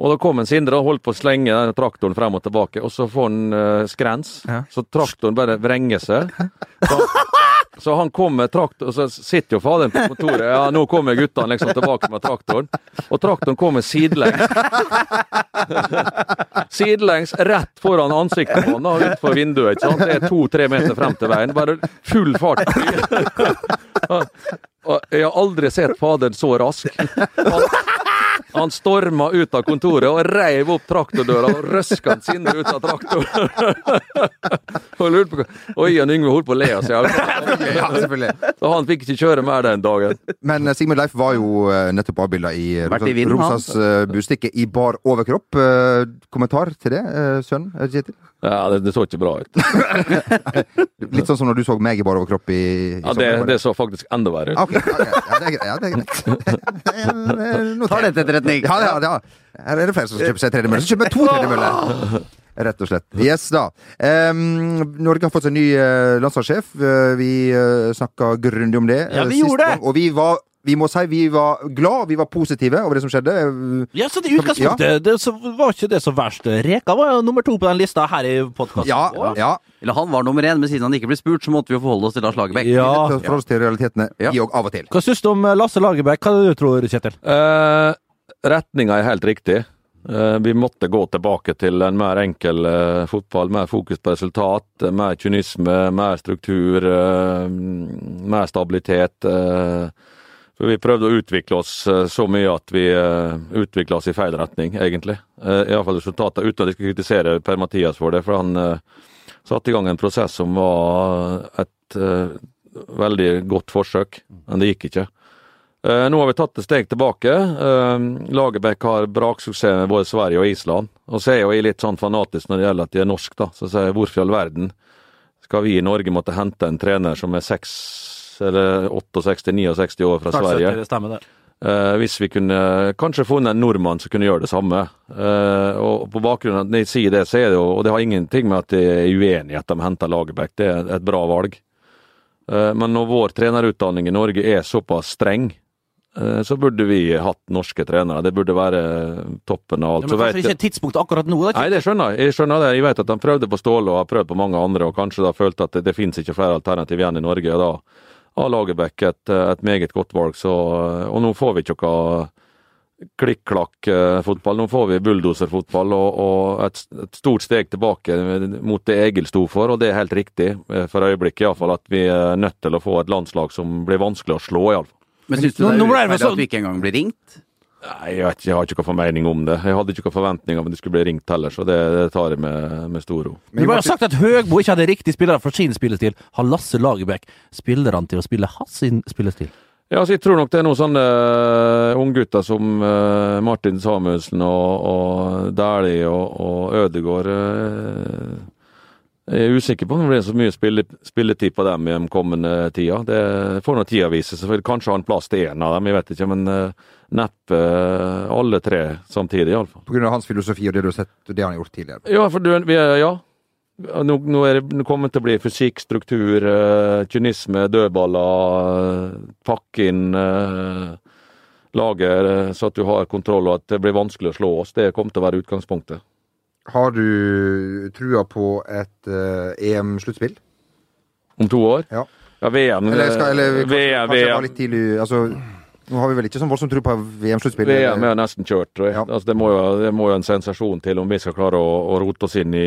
Og da kom en Sindre og holdt på å slenge traktoren frem og tilbake, og så får han uh, skrens, så traktoren bare vrenger seg. Så, så han kom med traktor, og så sitter jo faderen på kontoret, ja, nå kommer guttene liksom tilbake med traktoren, og traktoren kommer sidelengs. Sidelengs rett foran ansiktet på han, utenfor vinduet, ikke sant. Det er to-tre meter frem til veien, bare full fart. Jeg har aldri sett faderen så rask. Han, han storma ut av kontoret og reiv opp traktordøra og røska Sindre ut av traktoren. og lurte på hva Og han Yngve holdt på å le av seg. ja, selvfølgelig. Så han fikk ikke kjøre mer den dagen. Men eh, Sigmund Leif var jo eh, nettopp avbilda i eh. Rosas uh, bustikke i bar overkropp. Eh, kommentar til det, uh, sønn Kjetil? Ja, det, det så ikke bra ut. Litt sånn som når du så meg i bar overkropp i, i Ja, det, det så faktisk enda verre ut. Ok, ok. Ja, det er greit. Ja, det er greit. Tar det til etterretning. Ja, ja, ja. Her er det flere som kjøper seg tredjemølle. Så kjøper jeg to tredjemøller! Rett og slett. Yes, da. Um, Norge har fått seg ny uh, landslagssjef. Uh, vi uh, snakka grundig om det. Ja, eh, vi sist gjorde det. Og vi var vi må si vi var glad, vi var positive over det som skjedde. Ja, så i utgangspunktet det, så var ikke det så verst. Reka var jo nummer to på den lista her i podkasten. Ja, ja. Eller han var nummer én, men siden han ikke ble spurt, så måtte vi jo forholde oss til Lars Lagerbäck. Ja. Forholde oss til realitetene, Ja. vi òg, av og til. Hva syns du om eh, Lasse Lagerbäck? Hva du tror du, Kjetil? Eh, retninga er helt riktig. Eh, vi måtte gå tilbake til en mer enkel eh, fotball. Mer fokus på resultat, mer kynisme, mer struktur, eh, mer stabilitet. for Vi prøvde å utvikle oss så mye at vi utvikla oss i feil retning, egentlig. Iallfall resultatet, uten at jeg skal kritisere Per-Mathias for det. For han satte i gang en prosess som var et veldig godt forsøk, men det gikk ikke. Eh, nå har vi tatt et steg tilbake. Eh, Lagerbäck har braksuksess med både Sverige og Island. Og så er jo jeg litt sånn fanatisk når det gjelder at de er norsk, da. Så sier jeg hvorfor i all verden skal vi i Norge måtte hente en trener som er 6 eller 68-69 år fra Sverige? Det stemmer, det. Eh, hvis vi kunne kanskje funnet en nordmann som kunne gjøre det samme. Eh, og på bakgrunn av at de sier det, så er det jo Og det har ingenting med at de er uenige at de henter Lagerbäck, det er et bra valg. Eh, men når vår trenerutdanning i Norge er såpass streng, så burde vi hatt norske trenere. Det burde være toppen av alt. Ja, men kanskje ikke jeg- tidspunktet tidspunkt akkurat nå? Da, Nei, det skjønner jeg. Jeg skjønner det. Jeg vet at de prøvde på Ståle og har prøvd på mange andre, og kanskje da følte at det, det finnes ikke flere alternativ igjen i Norge. og Da har Lagerbäck et, et meget godt valg. Så, og nå får vi ikke noe klikk-klakk-fotball. Nå får vi bulldoserfotball og, og et, et stort steg tilbake mot det Egil sto for, og det er helt riktig. eh, For øyeblikket iallfall at vi er nødt til å få et landslag som blir vanskelig å slå, iallfall. Men syns du det er urettferdig sånn- at du ikke engang blir ringt? Nei, jeg, vet ikke, jeg har ikke noen formening om det. Jeg hadde ikke noen forventning om at det skulle bli ringt heller, så det, det tar jeg med, med stor ro. Du bare har sagt at Høgbo ikke hadde riktig spillere for sin spillestil. Har Lasse Lagerbäck spillerne til å spille hans sin spillestil? Ja, altså, jeg tror nok det er noen sånne uh, unggutter som uh, Martin Samuelsen og, og Dæhlie og, og Ødegaard eh, Jeg er usikker på om det blir så mye spilletid på dem i den kommende tida. Det får nå tida vise. Selvfølgelig kanskje ha en plass til én av dem, jeg vet ikke. Men uh, neppe eh, alle tre samtidig, iallfall. Av hans filosofi og det du har sett, det han har gjort tidligere. Ja, for du, er, ja. Nå, nå er det nå kommer det til å bli fysikk, struktur, eh, kynisme, dødballer, eh, pakke inn eh, lager eh, så at du har kontroll og at det blir vanskelig å slå oss. Det kommer til å være utgangspunktet. Har du trua på et uh, EM-sluttspill? Om to år? Ja. Ja, VM Eller, skal, eller kanskje, VM, kanskje VM, litt tidlig Altså, nå har vi vel ikke sånn voldsomt tro på VM-sluttspill? VM er nesten kjørt, tror jeg. Ja. Altså, det, må jo, det må jo en sensasjon til om vi skal klare å, å rote oss inn i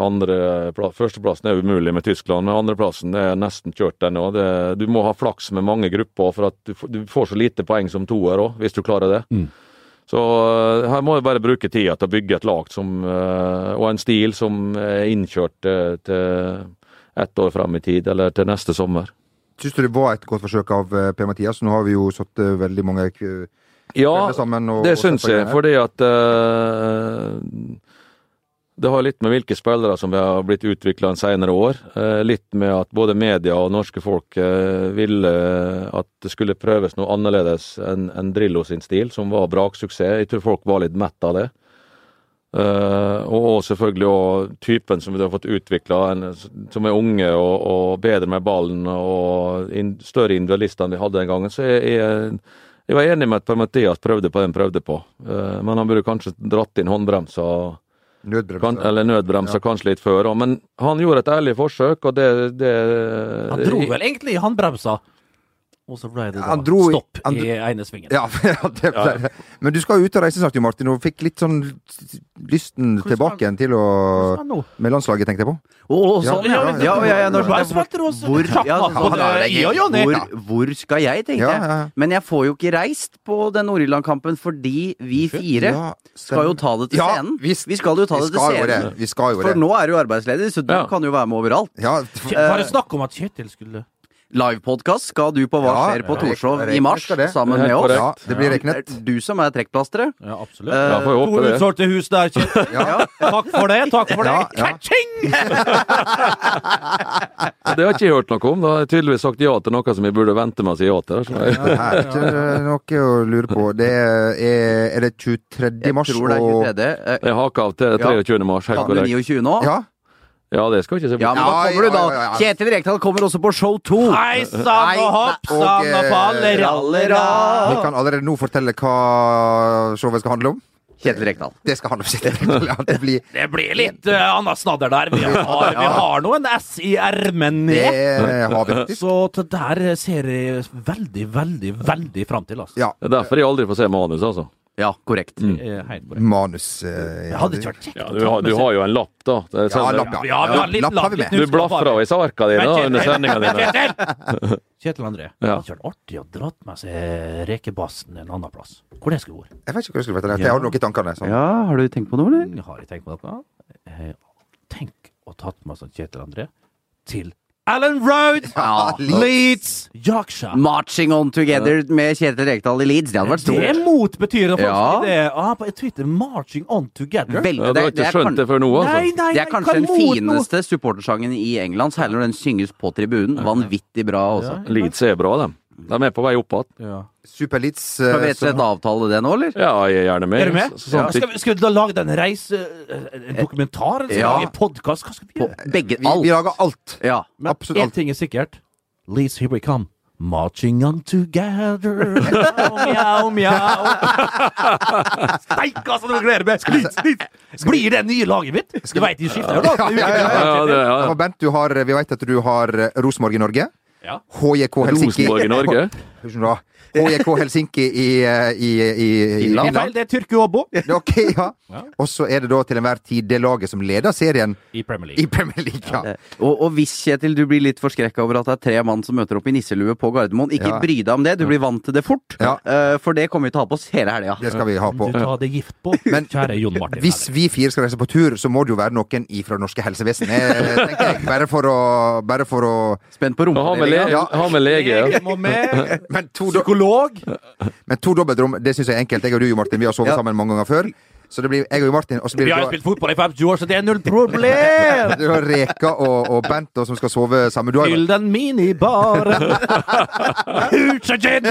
andre pla- Førsteplassen er umulig med Tyskland, men andreplassen er nesten kjørt den òg. Du må ha flaks med mange grupper, for at du, får- du får så lite poeng som toer òg, hvis du klarer det. Mm. Så eh, her må vi bare bruke tida til å bygge et lag som, eh, og en stil som er innkjørt eh, til ett år frem i tid, eller til neste sommer. Syns du det var et godt forsøk av Per-Mathias? Nå har vi jo satt veldig mange Ja, sammen. Og, det syns jeg, fordi at eh, Det har litt med hvilke spillere som har blitt utvikla en senere år. eh, litt med at både media og norske folk eh, ville at det skulle prøves noe annerledes enn Drillo sin stil, som var braksuksess. Jeg tror folk var litt mett av det. Eh, og selvfølgelig også typen som vi har fått utvikla, som er unge og, og bedre med ballen og større individualister enn vi hadde den gangen. Så jeg, jeg, jeg var enig med at Per-Mathias prøvde på det han prøvde på, Eh, men han burde kanskje dratt inn håndbremsa, Nødbremse. kan, eller nødbremsa kanskje litt før. òg, Men han gjorde et ærlig forsøk, og det, det Han dro vel egentlig i håndbremsa, og så ble det da dro stopp dro, i ene svingen. Ja, ja, det ble det. Men du skal jo ut og reise snart, jo, Martin, og fikk litt sånn lysten tilbake igjen til å Med landslaget, tenkte jeg på. Å, sånn, ja. Ja, Ja, hvor, skal jeg, tenkte jeg. Men jeg får jo ikke reist på den Nord-Irland-kampen fordi vi fire skal jo ta det til scenen. vi- skal jo ta det til scenen. Vi skal jo For nå er du arbeidsledig, så du kan jo være med overalt. Bare Var det snakk om at Kjetil skulle Livepodkast skal du på Hva Ja, skjer på ja, Torshov i mars, det. sammen med oss. ja, det blir reknet. du som er trekkplasteret. Ja, absolutt. Eh, Ja, det. utsolgte hus der. Ja. Takk for det, takk for det. Ka-ching! Det har ikke jeg hørt noe om. Da har jeg tydeligvis sagt ja til noe som jeg burde vente med å si ja til. Her er ikke noe å lure på. Det er, er det 23. mars? Jeg tror det er og 23. Og... jeg haka av til 23. mars. Helt Kan du korrekt. 29 nå? Ja, Ja, det skal vi ikke se Ja, bort men da Ja, kommer du, ja, da. ja, ja. Kjetil Rekdal kommer også på show 2. Hei sann og hopp sann og eh, fallerallera. Vi kan allerede nå fortelle hva showet skal handle om. Kjetil Rekdal. Det skal handle om Kjetil. Ja, det blir Det blir litt uh, annet snadder der. Vi har, vi har nå en S i ermen Det ned. har vi faktisk. Så det der ser jeg veldig, veldig, veldig fram til. Altså. Ja. Det er derfor jeg aldri får se manus, altså. Ja, korrekt. Det helt korrekt. Manus eh, Det ja, hadde det- ikke vært kjekt Ja, du, har, du har jo en lapp, da. Det er Ja, sånn- lapp, ja. Ja, vi har litt Lapp har vi med. Du blafra i sarka dine da, under sendinga di. Kjetil! André, André, det Ja. hadde vært artig å dratt med seg rekebassen en annen plass. Hvor det skulle vært. Jeg vet ikke hva jeg skulle vært. Jeg har noe i tankene. Sånn. Ja, har du tenkt på noe, eller? Har jeg tenkt på noe? Eh, Tenk å tatt med seg Kjetil André til Alan Road, Ja. Leeds, Yorkshire. Marching on together med Kjetil Rekdal i Leeds. Det hadde vært Det er betyr det faktisk. Ja. det ah, på Twitter. 'Marching on together'. Veldig, Ja, du har det, det, ikke skjønt det før nå, altså? Nei, nei, det er kanskje den fineste supportersangen i England, særlig når den synges på tribunen. Vanvittig bra også. Leeds er bra, dem. De er på vei opp igjen. Ja. Super-Leeds. Skal vi eh, rett og slett avtale det nå, eller? Ja, jeg er gjerne med. Er du med? Så- sånn ja. Skal, vi, skal vi da lage en reise... En dokumentar? Eller vi Ja. lage en podkast? Hva skal vi På gjøre? begge alt. vi lager alt. Ja. Men absolutt én ting er sikkert. Leeds, here we come. Marching on together. Mjau, mjau. Steik, altså! Nå gleder jeg meg! Blir det nye laget mitt? Du veit, de skifter jo lag. Ja, ja, ja, Ja, det, ja, Ja, ja. Bent, har, vi vet at du har eh, Rosenborg i Norge. Ja. HJK Helsinki Rosenborg i Norge. HJK Helsinki i, eh, i, i, i Finland. Feil, Finland. det er Tyrkia-Obo Ok, ja. Ja. Og så er det da til enhver tid det laget som leder serien i Premier i League. Premier League. Ja. Ja. Og, og hvis Kjetil, du blir litt forskrekka over at det er tre mann som møter opp i nisselue på Gardermoen, ikke Ja. bry deg om det, du blir vant til det fort. Ja. Eh, for det kommer vi til å ha på oss hele helga. Det skal vi ha på. Du tar det gift på, Men kjære Jon Martin. Hvis vi fire skal reise på tur, så må det jo være noen ifra det norske helsevesenet, tenker jeg. Bare for å, bare for å Spent på Ha med, lege. le Ja. ha med lege. Ja. Men to, Psykolog. men to dobbeltrom, det syns jeg er enkelt. Jeg og du, Martin, vi har sovet sammen mange ganger før. Så det blir jeg og Martin, og så blir Vi har jo spilt fotball i 50 år, så det er null problem! du har Reka og, og Bent da, som skal sove sammen. Du har Fyll den minibaren. Hooch and gin!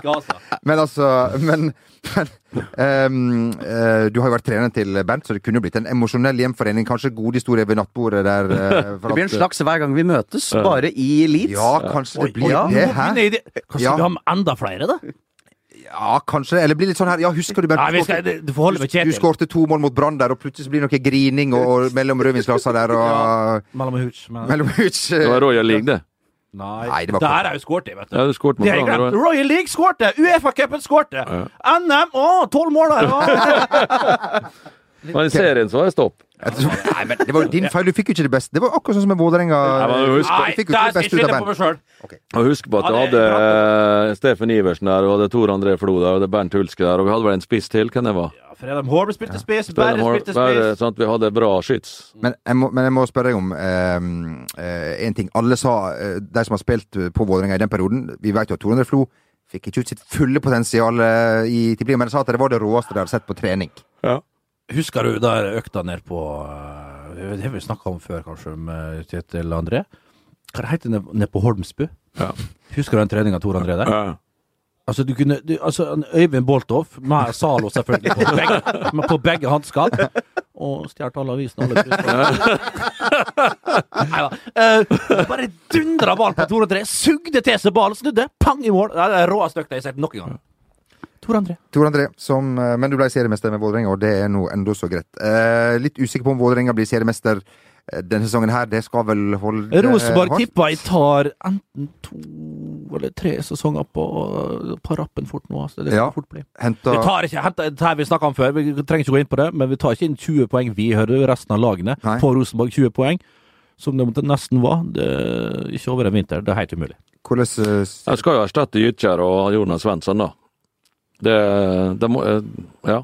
Altså. Men altså Men, men Um, uh, Du har jo vært trener til Bernt, så det kunne jo blitt en emosjonell hjemforening. Kanskje gode historier ved nattbordet der. Uh, for Det blir en slags hver gang vi møtes, bare i Leeds. Ja, kanskje det blir ja. det. Hæ? Kanskje Ja. vi har enda flere, da? Ja, kanskje. Eller blir litt sånn her Ja, husker du Bernt? Nei, du skal, skårte- du Du Kjetil. skårte to mål mot Brann der, og plutselig så blir det noe grining og, og mellom rødvinsglassene der og Mellom huts. Mellom huts. Det var Royal League, det. Nei, Nei, det var Der jeg jo skåret vet du. Ja, du skåret mot Det har glemt. Royal League skårte! Uefa-cupen skårte! NM! Å, tolv mål der! Men i serien så var det stopp. Nei, men det var jo din feil. Du fikk jo ikke det beste. Det var akkurat sånn som med Vålerenga. Nei, der skal jeg av på meg sjøl. Og husk på at du hadde eh, Steffen Iversen der, og hadde Tor André Flo der, og det er Bernt Hulske der, og vi hadde vel en spiss til, hvem det var? Ja, Fredheim Hård spilte spiss, Berre spilte spiss. sånn at vi hadde bra skyts. Men jeg, må, men jeg må spørre deg om eh, en ting. Alle sa, eh, de som har spilt på Vålerenga i den perioden Vi vet jo at Tor André Flo fikk ikke ut sitt fulle potensial eh, i Tippeligaen, men de sa at det var det råeste de hadde sett på trening. Husker du der økta ned på eh, Det har vi snakka om før, kanskje, med Kjetil André. Hva det heter det nede på Holmsbu? Ja. Husker du den treninga Tor André der? Ja. Altså, du kunne du, altså, Øyvind Boltov, med Zalo selvfølgelig, på begge, på begge hansker. Og stjålet alle avisene. Alle Nei da. Eh, bare dundra ballen på Tor André, sugde til seg ballen, snudde, pang i mål. Det er det råeste økta jeg har sett noen gang. Tor André. Tor André, som, eh, men du ble seriemester med Vålerenga, og det er nå enda så greit. Eh, litt usikker på om Vålerenga blir seriemester eh, denne sesongen her. Det skal vel holde Rosenborg tipper jeg tar enten to eller tre sesonger på, på rappen fort nå. Altså. Det skal Ja. fort bli. Henta Vi tar ikke, henta, det her vi snakka om før, vi trenger ikke gå inn på det, men vi tar ikke inn 20 poeng. Vi hører resten av lagene Nei. på Rosenborg 20 poeng, som det nesten var. Det, ikke over en vinter. Det er helt umulig. Hvordan eh, Jeg skal jo erstatte Gytkjær og Jonas Svensson, da. Det, de, eh, ja.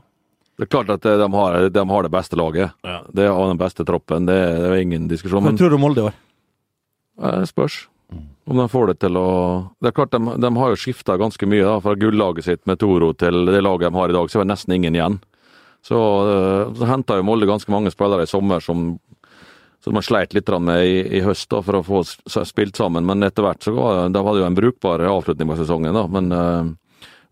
Det er klart at de har, de har det beste laget. Ja. Det har den beste troppen, det, det er ingen diskusjon. Hva tror du Molde i år? Det spørs om de får det til å Det er klart, de, de har jo skifta ganske mye, da, fra gullaget sitt med Toro til det laget de har i dag, så er det nesten ingen igjen. Så, eh, så henta jo Molde ganske mange spillere i sommer som som man sleit litt med i, i høst da, for å få spilt sammen, men etter hvert så var, de hadde jo en brukbar avslutning på sesongen. da, Men eh,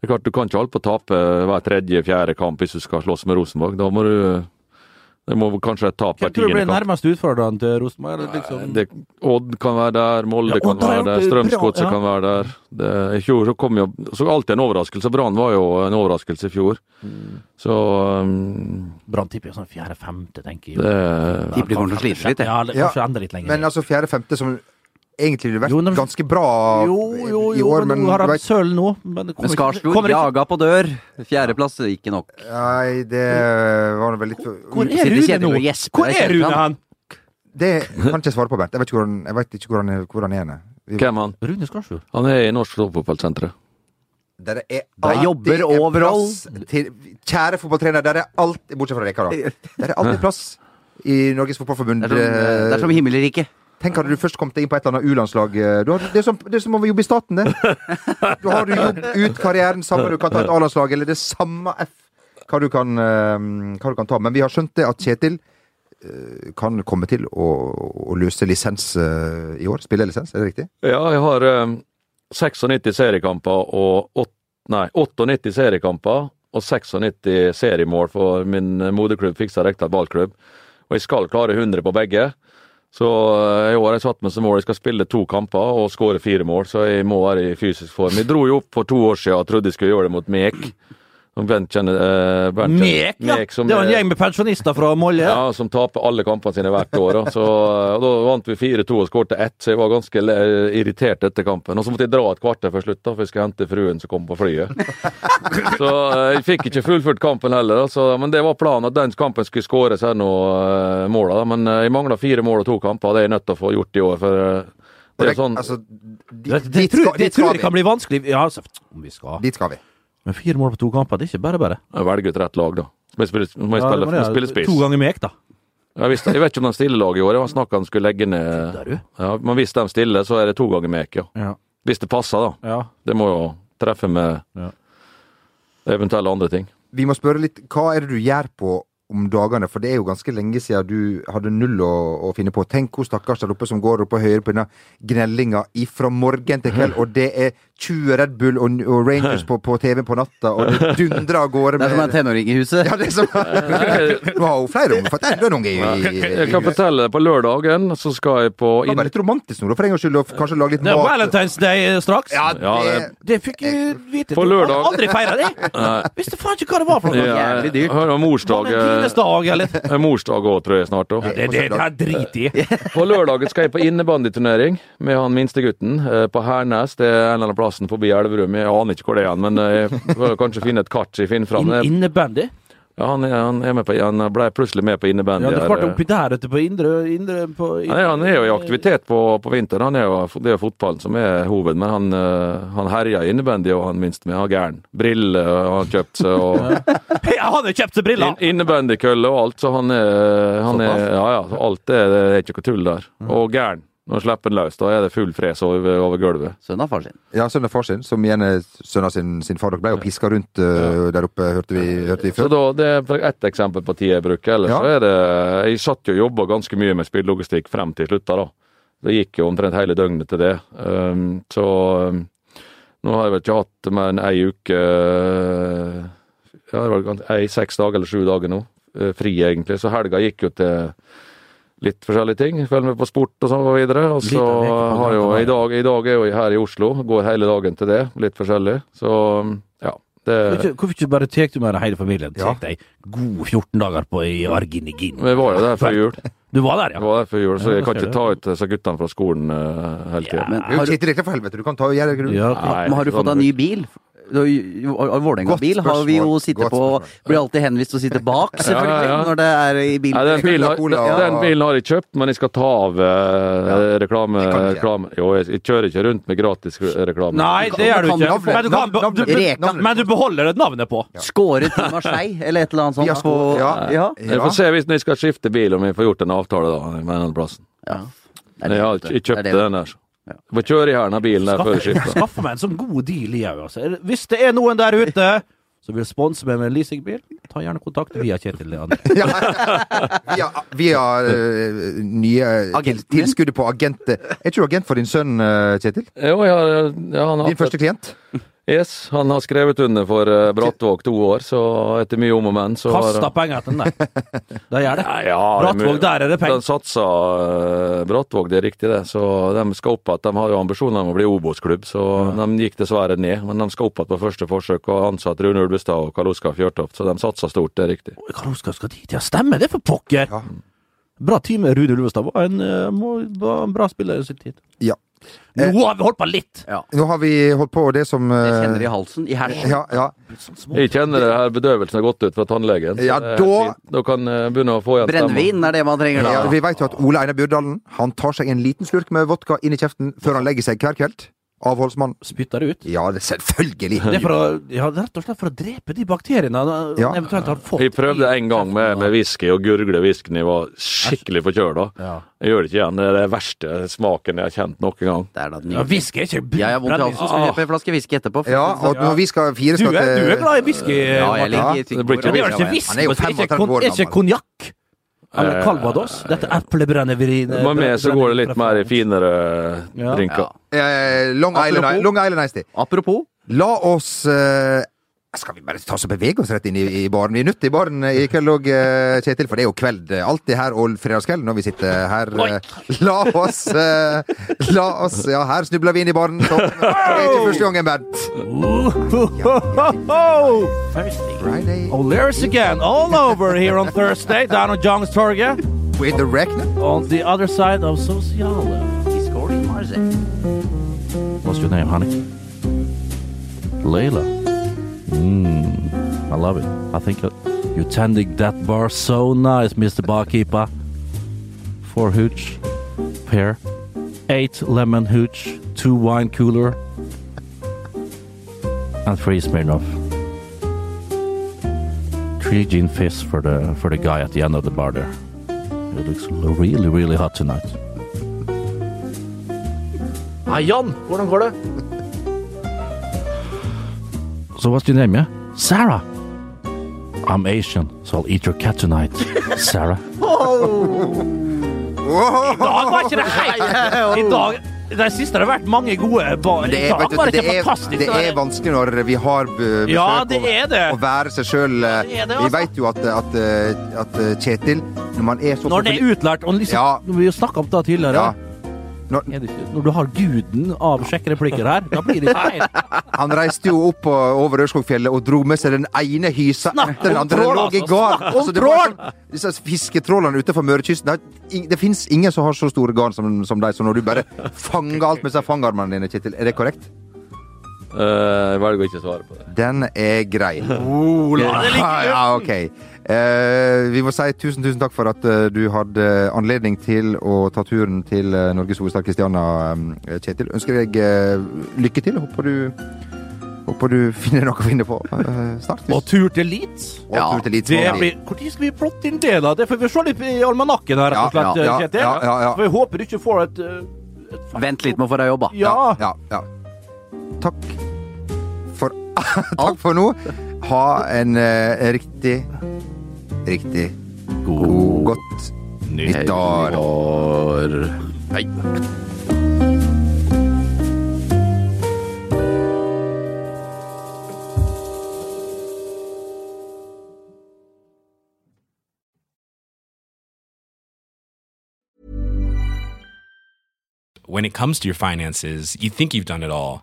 det er klart, du kan ikke holde på å tape hver tredje-fjerde kamp hvis du skal slåss med Rosenborg. Da må du Det må kanskje et tap hver Hvem tror du blir tiende nærmest utfordreren til Rosenborg? Liksom? Det, Odd kan være der, Molde Ja, kan være der, Strømsgodset ja. kan være der. Det, I fjor så kom jo så alltid en overraskelse. Brann var jo en overraskelse i fjor. Mm. Så um, Brann tipper jo sånn fjerde-femte, tenker jeg. det De blir kommer til å slite litt, jeg. Ja, eller Ja, kanskje enda litt lenger. Men altså fjerde-femte, som egentlig ville vært Jo, men- ganske bra jo, jo, i jo, år, men men nå har du han vet sølv nå. Men, det Men kommer Skarsgård jaga på dør. Fjerdeplass er ikke nok. Nei, det var vel litt Hvor er Rune nå? Hvor er Rune han. Det kan ikke jeg svare på, Bernt. Jeg vet ikke hvor han, jeg vet ikke hvor han er. Hvor han er. Vi- Hvem han? Rune Skarsfjord. Han er i Norsk Toppfotballsenter. Der er Der jobber alltid plass Til, kjære fotballtrener, der er alltid Bortsett fra Reka, da. Der er alltid plass i Norges Fotballforbund. Det er som, det er som himmelriket. Tenk hadde du først kommet deg inn på et eller annet U-landslag. eh, du Det, er som- det er som å jobbe i staten, det. Da har du jobb ut karrieren, samme du kan ta et A-landslag, eller det samme F hva du, kan, eh, hva du kan ta. Men vi har skjønt det at Kjetil eh, kan komme til å, å løse lisens i år. Spillelisens, er det riktig? Ja, jeg har eh, 96 seriekamper og 8, nei, 98 seriekamper og 96 seriemål for min moderklubb Fiksa Rekdal ballklubb. Og jeg skal klare 100 på begge. Så eh, i år har jeg satt meg som mål jeg skal spille to kamper og skåre fire mål, så jeg må være i fysisk form. Jeg dro jo opp for to år siden og trodde jeg skulle gjøre det mot Mek. Bent kjenner eh, Bernt Mek, ja! Mek som Det var en gjeng med pensjonister fra Molje. ja, som taper alle kampene sine hvert år. Da. Så, og da vant vi 4-2 og skårte ett, så jeg var ganske irritert etter kampen. Og så måtte jeg dra et kvarter før slutt, da, for jeg skulle hente fruen som kom på flyet. Så eh, jeg fikk ikke fullført kampen heller, da, så, men det var planen at den kampen skulle skåres her nå, uh, måla. Men eh, jeg mangla fire mål og to kamper, og det er jeg nødt til å få gjort i år. for eh, det er sånn... Altså, Det, det, dit tror, skal- det dit tror skal jeg kan bli vanskelig. Ja, altså, om vi skal. Dit skal vi. Men fire mål på to kamper, det er ikke bare bare. Jeg velger ut rett lag, da. Må jeg spille, må jeg spille, ja, må spille spiss. To ganger mek, da. Jeg, visste, jeg vet ikke om de stiller lag i år. Han snakka han skulle legge ned ja, Men hvis de stiller, så er det to ganger mek, ja. Ja. Hvis det passer, da. ja. Det må jo treffe med Ja. eventuelle andre ting. Vi må spørre litt, hva er det du gjør på om dagene? For det er jo ganske lenge siden du hadde null å, å finne på. Tenk hvor stakkars der oppe som går oppe og hører på denne gnellinga ifra morgen til kveld, og det er 20 Red Bull og, og Rangers på, på TV på natta, og det dundrer av gårde Det er som en tenåring i huset. Ja, det er som Du har jo flere unger, fått enda en unge i, i, i, Jeg kan fortelle, på lørdagen så skal jeg på Det inn... var litt romantisk nå, da, for en gangs skyld, og kanskje lage litt Det er mat. Valentine's Day eh, straks. Ja, Ja, det, det- Det fikk jeg vite. På Du har lørdag. Aldri feira det! Visste faen ikke hva det var for noe. Ja, jævlig dyrt. Hør, morsdag Valentines eller? eh, Morsdag òg, tror jeg snart. da. Det, det, det er drit i. På lørdagen skal jeg på innebandyturnering med han minste gutten på Hernes. Det er en eller annen plassen forbi Elverum. Jeg aner ikke hvor det er, men eh, jeg får kanskje finne et kart jeg finner fram. In, innebandy? Ja, han, er, han, med på, han ble plutselig med på innebandy. Ja, det her, klarte eh. oppi der ute på indre, indre på, Han er, han er jo i aktivitet på, på vinteren. Han er jo, det er jo fotballen som er hoved, men han, eh, han herja innebandy og han minst med. Han gæren. Briller har han kjøpt seg, og Ja, han har kjøpt seg briller! in, innebandykølle og alt, så han er, han er Ja ja, alt er, det er ikke noe tull der. Og gæren. Han slipper den løs, da er det full fres over, over gulvet. Sønn av far sin. ja, sønnen av far sin, som igjen er sønnen av sin, sin far. Dere ble jo piska rundt uh, der oppe, hørte vi, hørte vi Så da, Det er ett eksempel på tid jeg bruker. Ellers Ja. så er det Jeg satt jo og jobba ganske mye med spillelogistikk frem til slutta, da. Det gikk jo omtrent hele døgnet til det. Um, så um, nå har jeg vel ikke hatt mer enn ei uke uh, Ja, det var gans- ei, seks dager eller sju dager nå. uh, fri, egentlig. Så helga gikk jo til litt forskjellige ting. Følger med på sport og sånn og videre. Og så har jeg jo i dag, I dag er jo her i Oslo. Går hele dagen til det. Litt forskjellig. Så ja. Det, Hvorfor ikke, bare tar du med deg hele familien? Ja. Tek deg gode 14 dager på i Arginigin. vi var jo der før jul. Du var der, Jeg ja? var der før jul, så Ja, jeg kan ikke ta ut disse guttene fra skolen uh, hele tida. Men jo har, du- Kjetil Rekdal, for helvete. Du kan ta og gjøre grunn. Ja, okay. Nei, men har du sånn- fått deg ny bil? Vålerenga-bil har vi jo sittet på. Blir alltid henvist til å sitte bak, selvfølgelig, Ja, ja, når det er i bilen. Nei, den bilen, har, den bilen har jeg kjøpt, men jeg skal ta av eh, reklame, reklame. Jo, jeg, kjører ikke rundt med gratis reklame. Nei, det gjør du ikke. Men du, kan, du, du, men du beholder et navnet på. Skåret til Marseille, eller et eller annet sånt. Ja, skå- ja. Jeg får se hvis jeg skal skifte bil, om jeg får gjort en avtale da, med den plassen. ja. Jeg jeg kjøpte den der. så. Jeg får kjøre i her av bilen der før skiftet. Skaffe, meg en sånn god deal, jeg. Altså. Hvis det er noen der ute som vil sponse meg med en leasingbil, ta gjerne kontakt via Kjetil Leander. Ja. Via, via uh, nye Agenten tilskuddet på agent... Er ikke du agent for din sønn, eh, Kjetil? Jo, jeg ja, han har Din første klient? Yes, han har skrevet under for uh, Brattvåg to år, så etter mye om og men, så Kasta penger etter den der. Det gjør det. Ja, ja, Brattvåg, der er det penger. De satsa uh, Brattvåg, det er riktig det. Så de skal opp igjen. de har jo ambisjoner om å bli Obos-klubb, så de gikk dessverre ned. Men de skal opp igjen på første forsøk og ansatt Rune Ulvestad og Karl Oskar Fjørtoft, så de satsa stort, det er riktig. Karl Oskar skal dit, ja. Stemmer det, for pokker! Ja. Bra team. Rune Ulvestad var en, eh, var en bra spiller i sin tid. Ja. Nå har vi holdt på litt! Nå har vi holdt på det som eh, Jeg kjenner det i halsen, i hersen. ja, ja. Jeg kjenner det her bedøvelsen har gått ut fra tannlegen. Ja, da- Da kan jeg begynne å få igjen. Brennevin er det man trenger da. ja. Vi vet jo at Ole Einar Bjørdalen han tar seg en liten slurk med vodka inn i kjeften før han legger seg hver kveld. Avholdsmann. Spytter det ut? Ja, det selvfølgelig. Det er for å, ja, rett og slett for å drepe de bakteriene han Ja. eventuelt har fått. Vi prøvde en gang med, med whisky og gurgle whiskyen. Jeg var skikkelig forkjøla. Ja. Jeg gjør det ikke igjen. Det er den verste smaken jeg har kjent noen gang. Det er da Ja, Whisky er ikke Jeg har vondt i halsen, skal kjøpe en flaske whisky etterpå. Ja, og når vi skal fire Du skal er, du er glad i whisky? Ja, jeg Martin? det blir ikke whisky. Han er jo men det er ikke 35 år gammel. er ikke konjakk? Eller Eh, Calvados? Dette eplebrennevinet. Med med så går det litt mer i finere Ja. drinker. eh, Long Island, Apropos- Long Island Ice Tea. Apropos, La oss eh, Skal vi bare ta oss og bevege oss rett inn i, i baren? Vi er nødt til i baren i kveld òg, Kjetil, for det er jo kveld. eh, Alltid her og fredagskveld når vi sitter her. Oi. La oss eh, La oss Ja, her snubler vi inn i baren. Så, det er ikke første gangen, Bernt. Thursday. Friday O'Leary's again, all over here on Thursday, down on Young's Torget, with the Reckner. on the other side of Sociala. What's your name, honey? Layla. Mmm, I love it. I think you're tending that bar so nice, Mr. Barkeeper. Four hooch, pair, eight lemon hooch, two wine cooler, and three Smirnoff. Three gin fizz for the for the guy at the end of the bar there. It looks really, really hot tonight. Hei, Jan! Hvordan går det? So what's your name, yeah? Sarah. I'm Asian, so I'll eat your cat tonight. Sarah. I dag var ikke det helt I dag Det siste har det vært mange gode bar. Det er, du, det er, det er vanskelig når vi har besøk Ja, det er det. å være seg sjøl. Ja, er Vi veit vet jo at, at, at Kjetil, når man er så Når det er utlært, og liksom, Ja. vi har snakka om det tidligere ja, når, er det ikke, Når du har guden av sjekkereplikker her, da blir det ikke feil. Han reiste jo opp på, over Ørskogfjellet og dro med seg den ene hysa Snakk etter den andre. trål, lå i altså. garn. Altså, det var sånn- Disse fisketrålerne utenfor Mørekysten Det, det fins ingen som har så store garn som, som deg, så når du bare fanger alt med seg fangarmene dine, Kjetil, er det korrekt? Uh, jeg velger å ikke svare på det. Den er grei. Oh, la det ligge. Ja, ja, ok. Eh, vi må si tusen, tusen takk for at eh, du hadde anledning til å ta turen til eh, Norges hovedstad Kristiania, eh, Kjetil. Ønsker deg eh, lykke til. Håper du, håper du finner noe å finne på snart. Og tur til Leeds. Og tur til Leeds Det blir, hvor tid skal vi plotte inn det, da? Det får vi se litt i almanakken her, rett og slett. Ja, ja, Kjetil. ja, ja, ja. Så jeg håper du ikke får et, et vent litt med å få deg jobba. Ja. ja, ja. Takk for Takk for nå. Ha en riktig, riktig god, godt nyttår. Hei. when it comes to your finances, you think you've done it all.